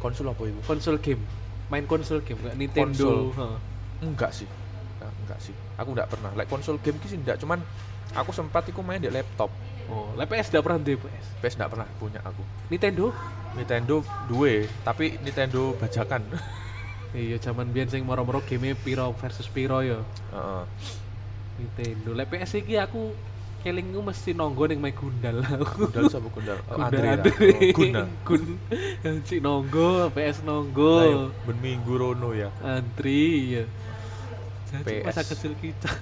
Konsul apa itu konsol game. Main konsol game kayak Nintendo. Konsol. Heeh. enggak sih. Enggak, enggak sih. Aku enggak pernah. Like konsol game sih enggak. Cuman aku sempat iku main di laptop. Oh lah PS tidak pernah di PS PS enggak pernah punya aku. Nintendo? Nintendo duwe tapi Nintendo bajakan iya zaman biyen sing moro-moro game piro versus piro ya Heeh. Nintendo lah PS iki aku kelingku mesti nonggo ning main Gundal Gundal sapa Gundal? Oh, Gundal Andre? Andre. Oh, Guna. Gun. Si nonggo, PS Ayo, nonggo. ben minggu rono ya. Antri ya. PS. masa kecil kita.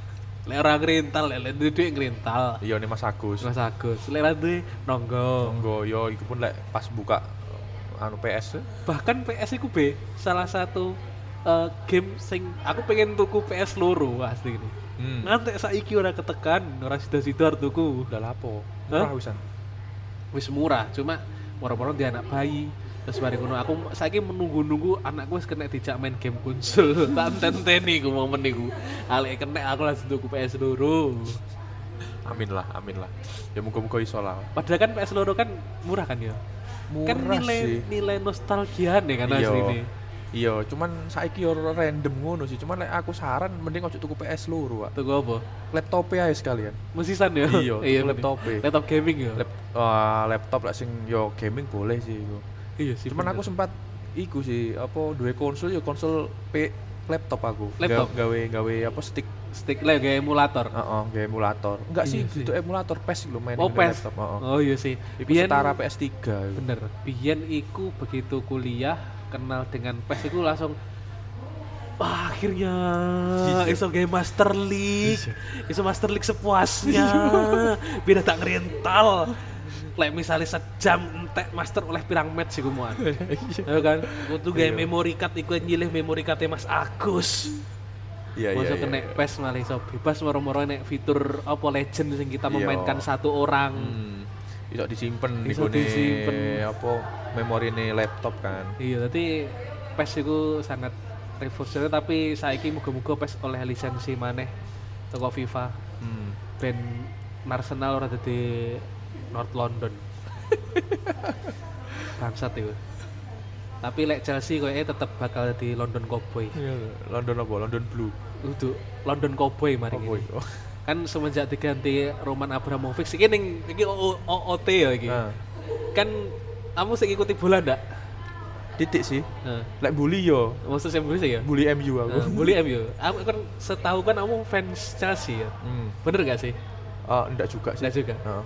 Lek orang ngerintal, lek lek duit ngerintal. Iya nih Mas Agus. Mas Agus, lek duit nonggo. Monggo yo iku pun lek pas buka anu PS Bahkan PS iku B salah satu eh, game sing aku pengen tuku PS loro asli ini. Hmm. Ngantek saiki ora ketekan, ora sida-sida tuku. Udah lapo. Murah wisan. wis murah cuma moro-moro dia anak bayi terus mari ngono aku saiki menunggu-nunggu anakku wis kena dijak main game konsol tak tenteni ku momen niku alek kena aku langsung tuku PS loro Amin lah, amin lah. Ya muga-muga iso lah. padahal kan PS loro kan murah kan ya Murah kan nilai sih. nilai nostalgia nih kan Iya. asli ini Iya, cuman saiki yo random ngono sih. Cuman lek aku saran mending ojo tuku PS loro, Pak. Tuku apa? Laptop ae sekalian. Musisan ya? Iya, iya laptop. Laptop gaming ya? Lap, wah, laptop lah sing yo gaming boleh sih. Iya sih. Cuman aku bener. sempat iku sih apa duwe konsol yo konsol P laptop aku. Laptop? Ga- gawe gawe apa stick stick lah kayak emulator. Heeh, gawe emulator. Enggak sih, Iya sih. itu emulator PES lho main Oh, di PES. laptop, heeh. Oh iya sih. Iku setara PS3 iku. Bener. Biyen iku begitu kuliah kenal dengan PES iku langsung Wah, akhirnya Iya. iso game Master League. Iya. Iso Master League sepuasnya. Biar tak ngerintal. Lek misalnya sejam entek master oleh pirang match iku muan. Ya kan? Kudu gawe Iya. memory card iku nyilih memory card Mas Agus. Iya, iya. Masuk iya, kena iya. PES malah iso bebas moro-moro nek fitur apa legend sing kita Iya. memainkan satu orang. Hmm. Iso disimpen Iso di disimpen. apa memorine laptop kan. Iya, berarti PES itu sangat revolusioner tapi saiki muga-muga PES oleh lisensi maneh toko FIFA Hmm. ben Arsenal ora dadi North London. Bangsat itu. Tapi lek Chelsea kayaknya tetep bakal di London Cowboy. Iya, London apa? London Blue. Untuk London Cowboy mari Cowboy. ini. Oh. Kan semenjak diganti Roman Abramovich iki ning iki OOT ya iki. Nah, Kan kamu sing ngikuti bola ndak? titik sih. Nah, Lek bully yo, maksud saya bully ya? bully MU aku. Nah, bully MU. Aku kan setahu kan kamu fans Chelsea ya. Hmm. Bener gak sih? Oh, enggak juga sih. Enggak juga. Heeh.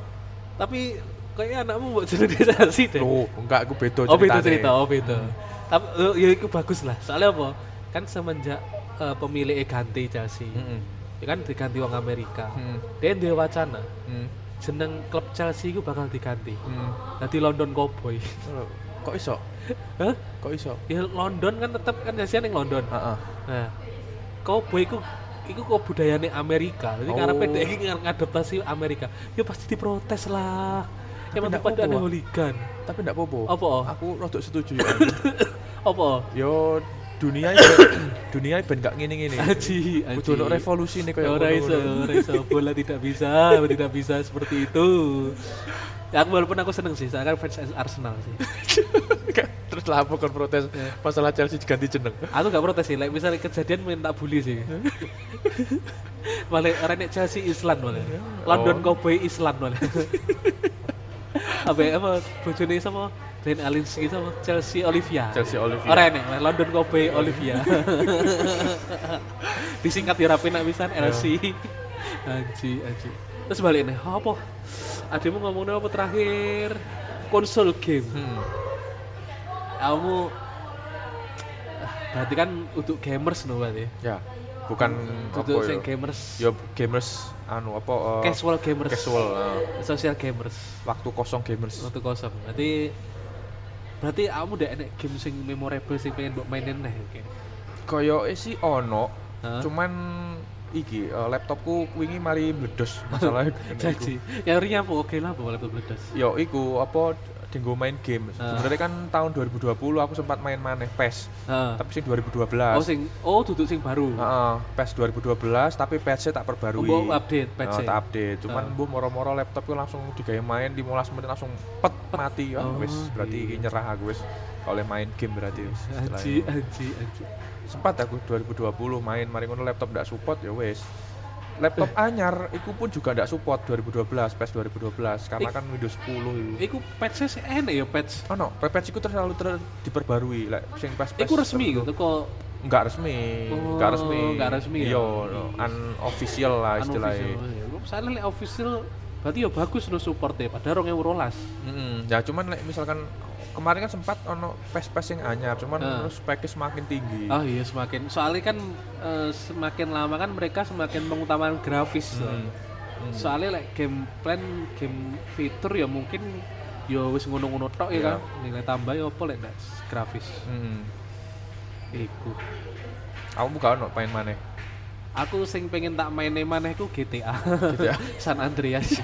Tapi kayaknya anakmu buat Chelsea deh. Loh, enggak aku beda oh beda cerita, oh beda. Hmm. Tapi ya itu bagus lah. Soalnya apa? Kan semenjak eh, pemilik ganti Chelsea. Heeh. Ya kan diganti wong Amerika. Hmm. Dia duwe wacana Hmm. jeneng klub Chelsea itu bakal diganti. Hmm. Nanti London Cowboy. Oh, Kok iso? Hah? Kok iso? Ya London kan tetap kan Chelsea ning London. Heeh. Nah, cowboy iku iku kebudayaan Amerika. Jadi Oh. karepe dhek iki ng- ngadaptasi Amerika. Ya pasti diprotes lah. Tapi ndak pada ada apa-apa. hooligan. Tapi enggak apa-apa. Apa? Aku rada setuju ya. Apa? Yo dunia dunia ben gak ngene-ngene. Aji, aji. Kudu revolusi nih kayak Ora iso, ngono-ngono. ora iso. Bola tidak bisa, tidak bisa seperti itu. Ya, aku walaupun aku seneng sih, saya kan fans Arsenal sih. Terus lah apa kon protes Ya. masalah Chelsea diganti jeneng. Aku gak protes sih, like misalnya kejadian main tak bully sih. malah orang nek Chelsea Island malah. London Oh. Cowboy Island malah. apa ya, apa bojone sama Dan Alinsky sama Chelsea Olivia. Chelsea Olivia. Ora nek London Cowboy Olivia. Disingkat ya rapi nak pisan LC. Anji, anji. Terus balik nih, apa? Ademu ngomongnya apa terakhir? Konsol game Hmm. Kamu ah, berarti kan untuk gamers no berarti? Ya, bukan apa untuk ya. sing gamers. Yo gamers anu apa eh, casual gamers. casual eh, social gamers. Waktu kosong gamers. waktu kosong. Berarti berarti kamu udah enek game sing memorable sing pengen mbok mainin nih oke. Koyoke sih ono, Hah? cuman iki eh, laptopku wingi mari meledos masalahnya jadi yang rinya apa oke lah apa laptop meledos Yo iku apa dinggo main game. Ah. Sebenarnya kan tahun 2020 aku sempat main maneh PES, Heeh. tapi sing 2012. oh sing oh duduk sing baru Heeh, PES 2012 tapi patch tak perbarui. Oh, update patch Oh, tak update. Ah. Cuman mbuh moro-moro laptopku langsung digawe main 15 menit langsung pet, mati. Ah, Oh, wis berarti iya. nyerah aku wis oleh main game berarti wis. istilahnya. anji anji Sempat aku 2020 main mari ngono laptop ndak support ya wis. Laptop anyar iku pun juga ndak support 2012, PES 2012 karena Ik- kan Windows 10 iku. iku patch sih enak ya patch Oh no, patch iku terus selalu ter diperbarui lek sing PES iku resmi gitu kok Enggak resmi, Oh, enggak resmi. nggak resmi ya? Iya, no, unofficial lah istilahnya. Misalnya lek official berarti ya bagus no support ya padahal orang yang rolas. Mm, ya cuman like, misalkan kemarin kan sempat ono pes-pes yang anyar, cuman Ah. terus speknya semakin tinggi. Oh iya semakin soalnya kan eh, semakin lama kan mereka semakin mengutamakan grafis. Hmm. loh. Hmm. Soalnya like game plan game fitur ya mungkin ya wis ngono-ngono tok ya Iya. kan. Nilai tambah ya apa lek ndak grafis. Mm. Iku. Kamu buka ono main mana? Aku sing pengen tak main maneh ku GTA. GTA. San Andreas.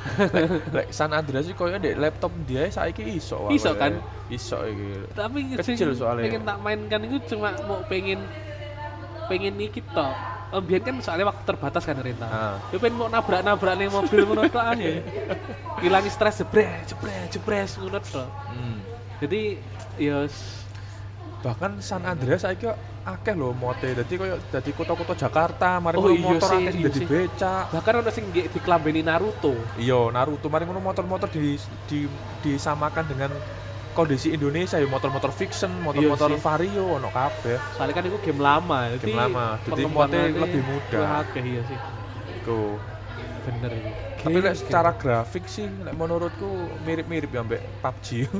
Lek San Andreas sih koyo di laptop dia saiki iso. wae. Iso kan? Iso iki. Tapi Kecil soalnya. pengen tak mainkan itu cuma mau pengen pengen iki tok. Biar kan soalnya waktu terbatas kan renta. Ah. Ya pengen mau nabrak-nabrak nih mobil ngono tok aja. Hilangi stres jebret, jebret, jebret ngono tok. Hmm. Jadi ya bahkan San Andreas saiki akeh lho mote. Dadi koyo dadi kota-kota Jakarta mari Oh, iya motor akeh iya dadi becak. Bahkan ada sing di- dikelambeni Naruto. iya Naruto. Mari ngono motor-motor di, di disamakan dengan kondisi Indonesia. Ya motor-motor fiction motor-motor Iya sih. Vario ono kabeh. Soalnya kan itu game lama, jadi lama, jadi modnya lebih mudah. wah, akeh, iya sih. iku. Bener itu. tapi lek secara grafik sih lek menurutku mirip-mirip ya mbek PUBG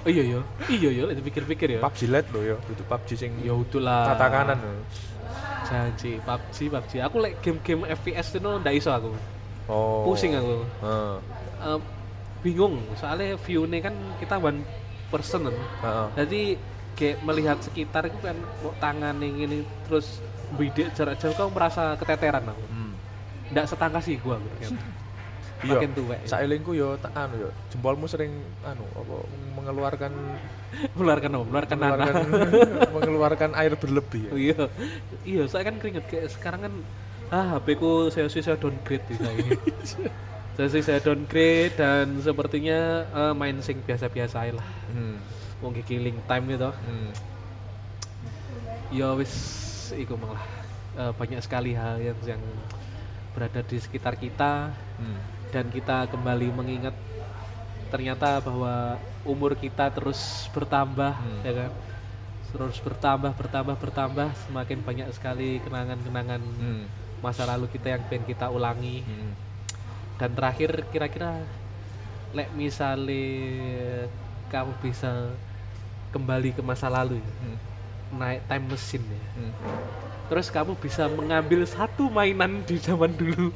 Oh iya iya. Iya iya, lek dipikir-pikir ya. PUBG Lite loh ya itu PUBG sing Ya udahlah. tata kanan lho. Janji, PUBG, PUBG. Aku lek game-game FPS itu ndak iso aku. oh Pusing aku. Heeh. Eh, bingung, soalnya view-nya kan kita one person kan. Heeh. Jadi kayak melihat sekitar itu kan tangan ini terus bidik jarak jauh kau merasa keteteran aku. Hmm. Ndak setangkas sih gua gitu. Iya. Makin tuwek. Saelingku yo tak anu yo jempolmu sering anu apa mengeluarkan Mengeluarkan apa? Mengeluarkan nanah. mengeluarkan, mengeluarkan air berlebih ya. Iya. Iya, saya kan keringet kayak sekarang kan ah HP ku saya saya downgrade di saya. saya sih saya downgrade dan sepertinya eh, main sing biasa-biasa aja lah. Hmm. Mau killing time gitu. Hmm. Ya wis iku malah Eh, banyak sekali hal yang yang berada di sekitar kita Hmm. dan kita kembali mengingat ternyata bahwa umur kita terus bertambah Hmm. ya kan terus bertambah bertambah bertambah semakin banyak sekali kenangan-kenangan Hmm. masa lalu kita yang pengen kita ulangi Hmm. dan terakhir kira-kira lek misalnya kamu bisa kembali ke masa lalu ya, Hmm. naik time machine ya Hmm. Terus kamu bisa mengambil satu mainan di zaman dulu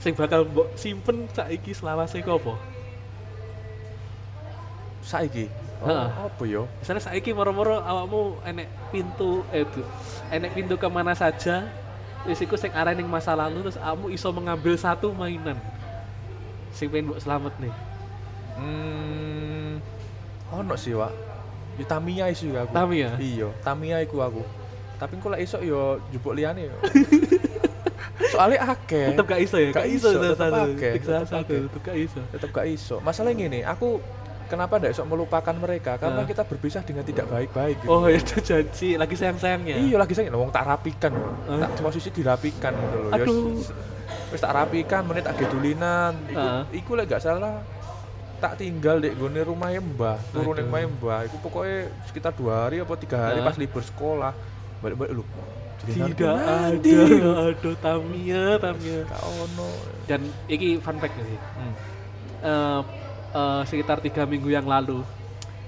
sing bakal mbok simpen saiki selawase ku apa Saiki. Oh, apa yo? misalnya saiki moro-moro awakmu enek pintu eh tuh enek pintu ke mana saja wis iku sing arah ning masa lalu terus kamu iso mengambil satu mainan sing pengen mbok selamat nih Hmm. Ono sih, Wak. Yo Tamiya isu aku. Tamiya? Iya, Tamiya iku aku. Tapi engko lek esuk yo jupuk liyane yo. Soalnya akeh. tetep gak iso ya Gak iso, iso tetep akeh, tetep satu tetep gak iso tetap gak iso. Masalah gini, aku kenapa ndak esok melupakan mereka? Karena Nah. kita berpisah dengan tidak baik-baik gitu. oh ya udah janji lagi sayang-sayangnya Iya lagi saya wong tak rapikan, Hah? tak posisi dirapikan gitu loh. Ya, Aduh. wis- tak rapikan, menit agak dulinan. Iku, iku lek gak salah tak tinggal di gone rumah Mbah, turun yang rumah Mbah. Iku pokoknya sekitar dua hari apa tiga hari pas libur sekolah. Balik-balik lu. Tidak ada gak ada Tamia Tamia ono. dan iki fun fact nih Hmm. Eh, eh, sekitar tiga minggu yang lalu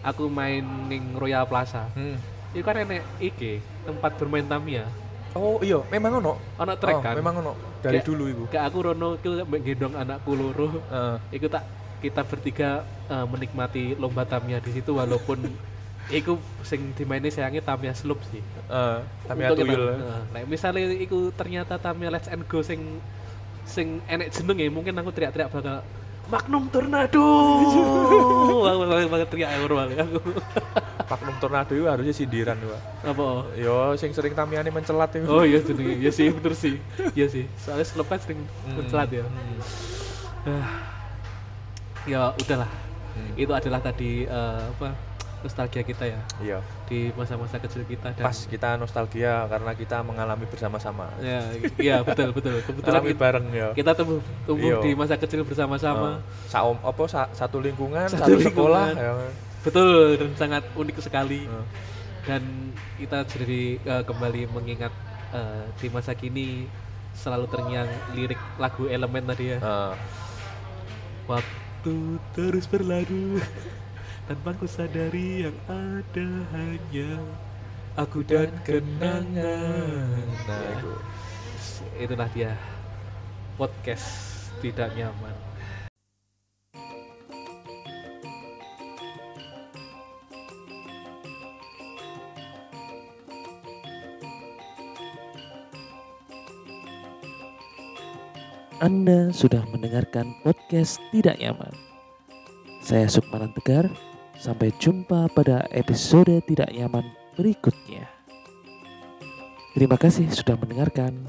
aku main ning Royal Plaza Hmm. itu kan enek iki tempat bermain Tamia Oh iya, memang ono. ono trek Oh, kan Memang ono. Dari Kayak- dulu iku. Kayak aku Rono itu gendong anakku loro Heeh. Iku tak kita bertiga eh, menikmati lomba Tamiya di situ walaupun iku sing dimaini sayangnya Tamiya Sloop sih. Eh, Tamiya Untuk tuyul. Nah, Nek misalnya iku ternyata Tamiya Let's and Go sing sing enek jenenge mungkin aku teriak-teriak bakal Magnum Tornado. Aku banget banget teriak euro banget aku. Magnum Tornado itu harusnya sindiran, Pak. Apa? Yo, sing sering Tamiane mencelat itu. Oh iya jenenge. Iya sih bener sih. Iya sih. Soalnya Sloop kan sering Hmm. mencelat ya. Hmm. Ah. ya udahlah. Hmm. Itu adalah tadi eh, apa? Nostalgia kita ya Iya. di masa-masa kecil kita dan Pas kita nostalgia karena kita mengalami bersama-sama. ya iya betul betul kebetulan kita, bareng ya. kita tumbuh tumbuh Iya. di masa kecil bersama-sama Oh, saom apa sa- satu lingkungan, Satu satu, sekolah lingkungan. ya. betul dan sangat unik sekali Eh, dan kita jadi eh, kembali mengingat eh, di masa kini selalu terngiang lirik lagu elemen tadi ya eh. waktu terus berlalu tanpa ku sadari yang ada hanya aku dan kenangan Nah, Ya. itu. itulah dia podcast tidak nyaman Anda sudah mendengarkan podcast Tidak Nyaman. Saya Sukmanan Tegar. Sampai jumpa pada episode Tidak Nyaman berikutnya. Terima kasih sudah mendengarkan.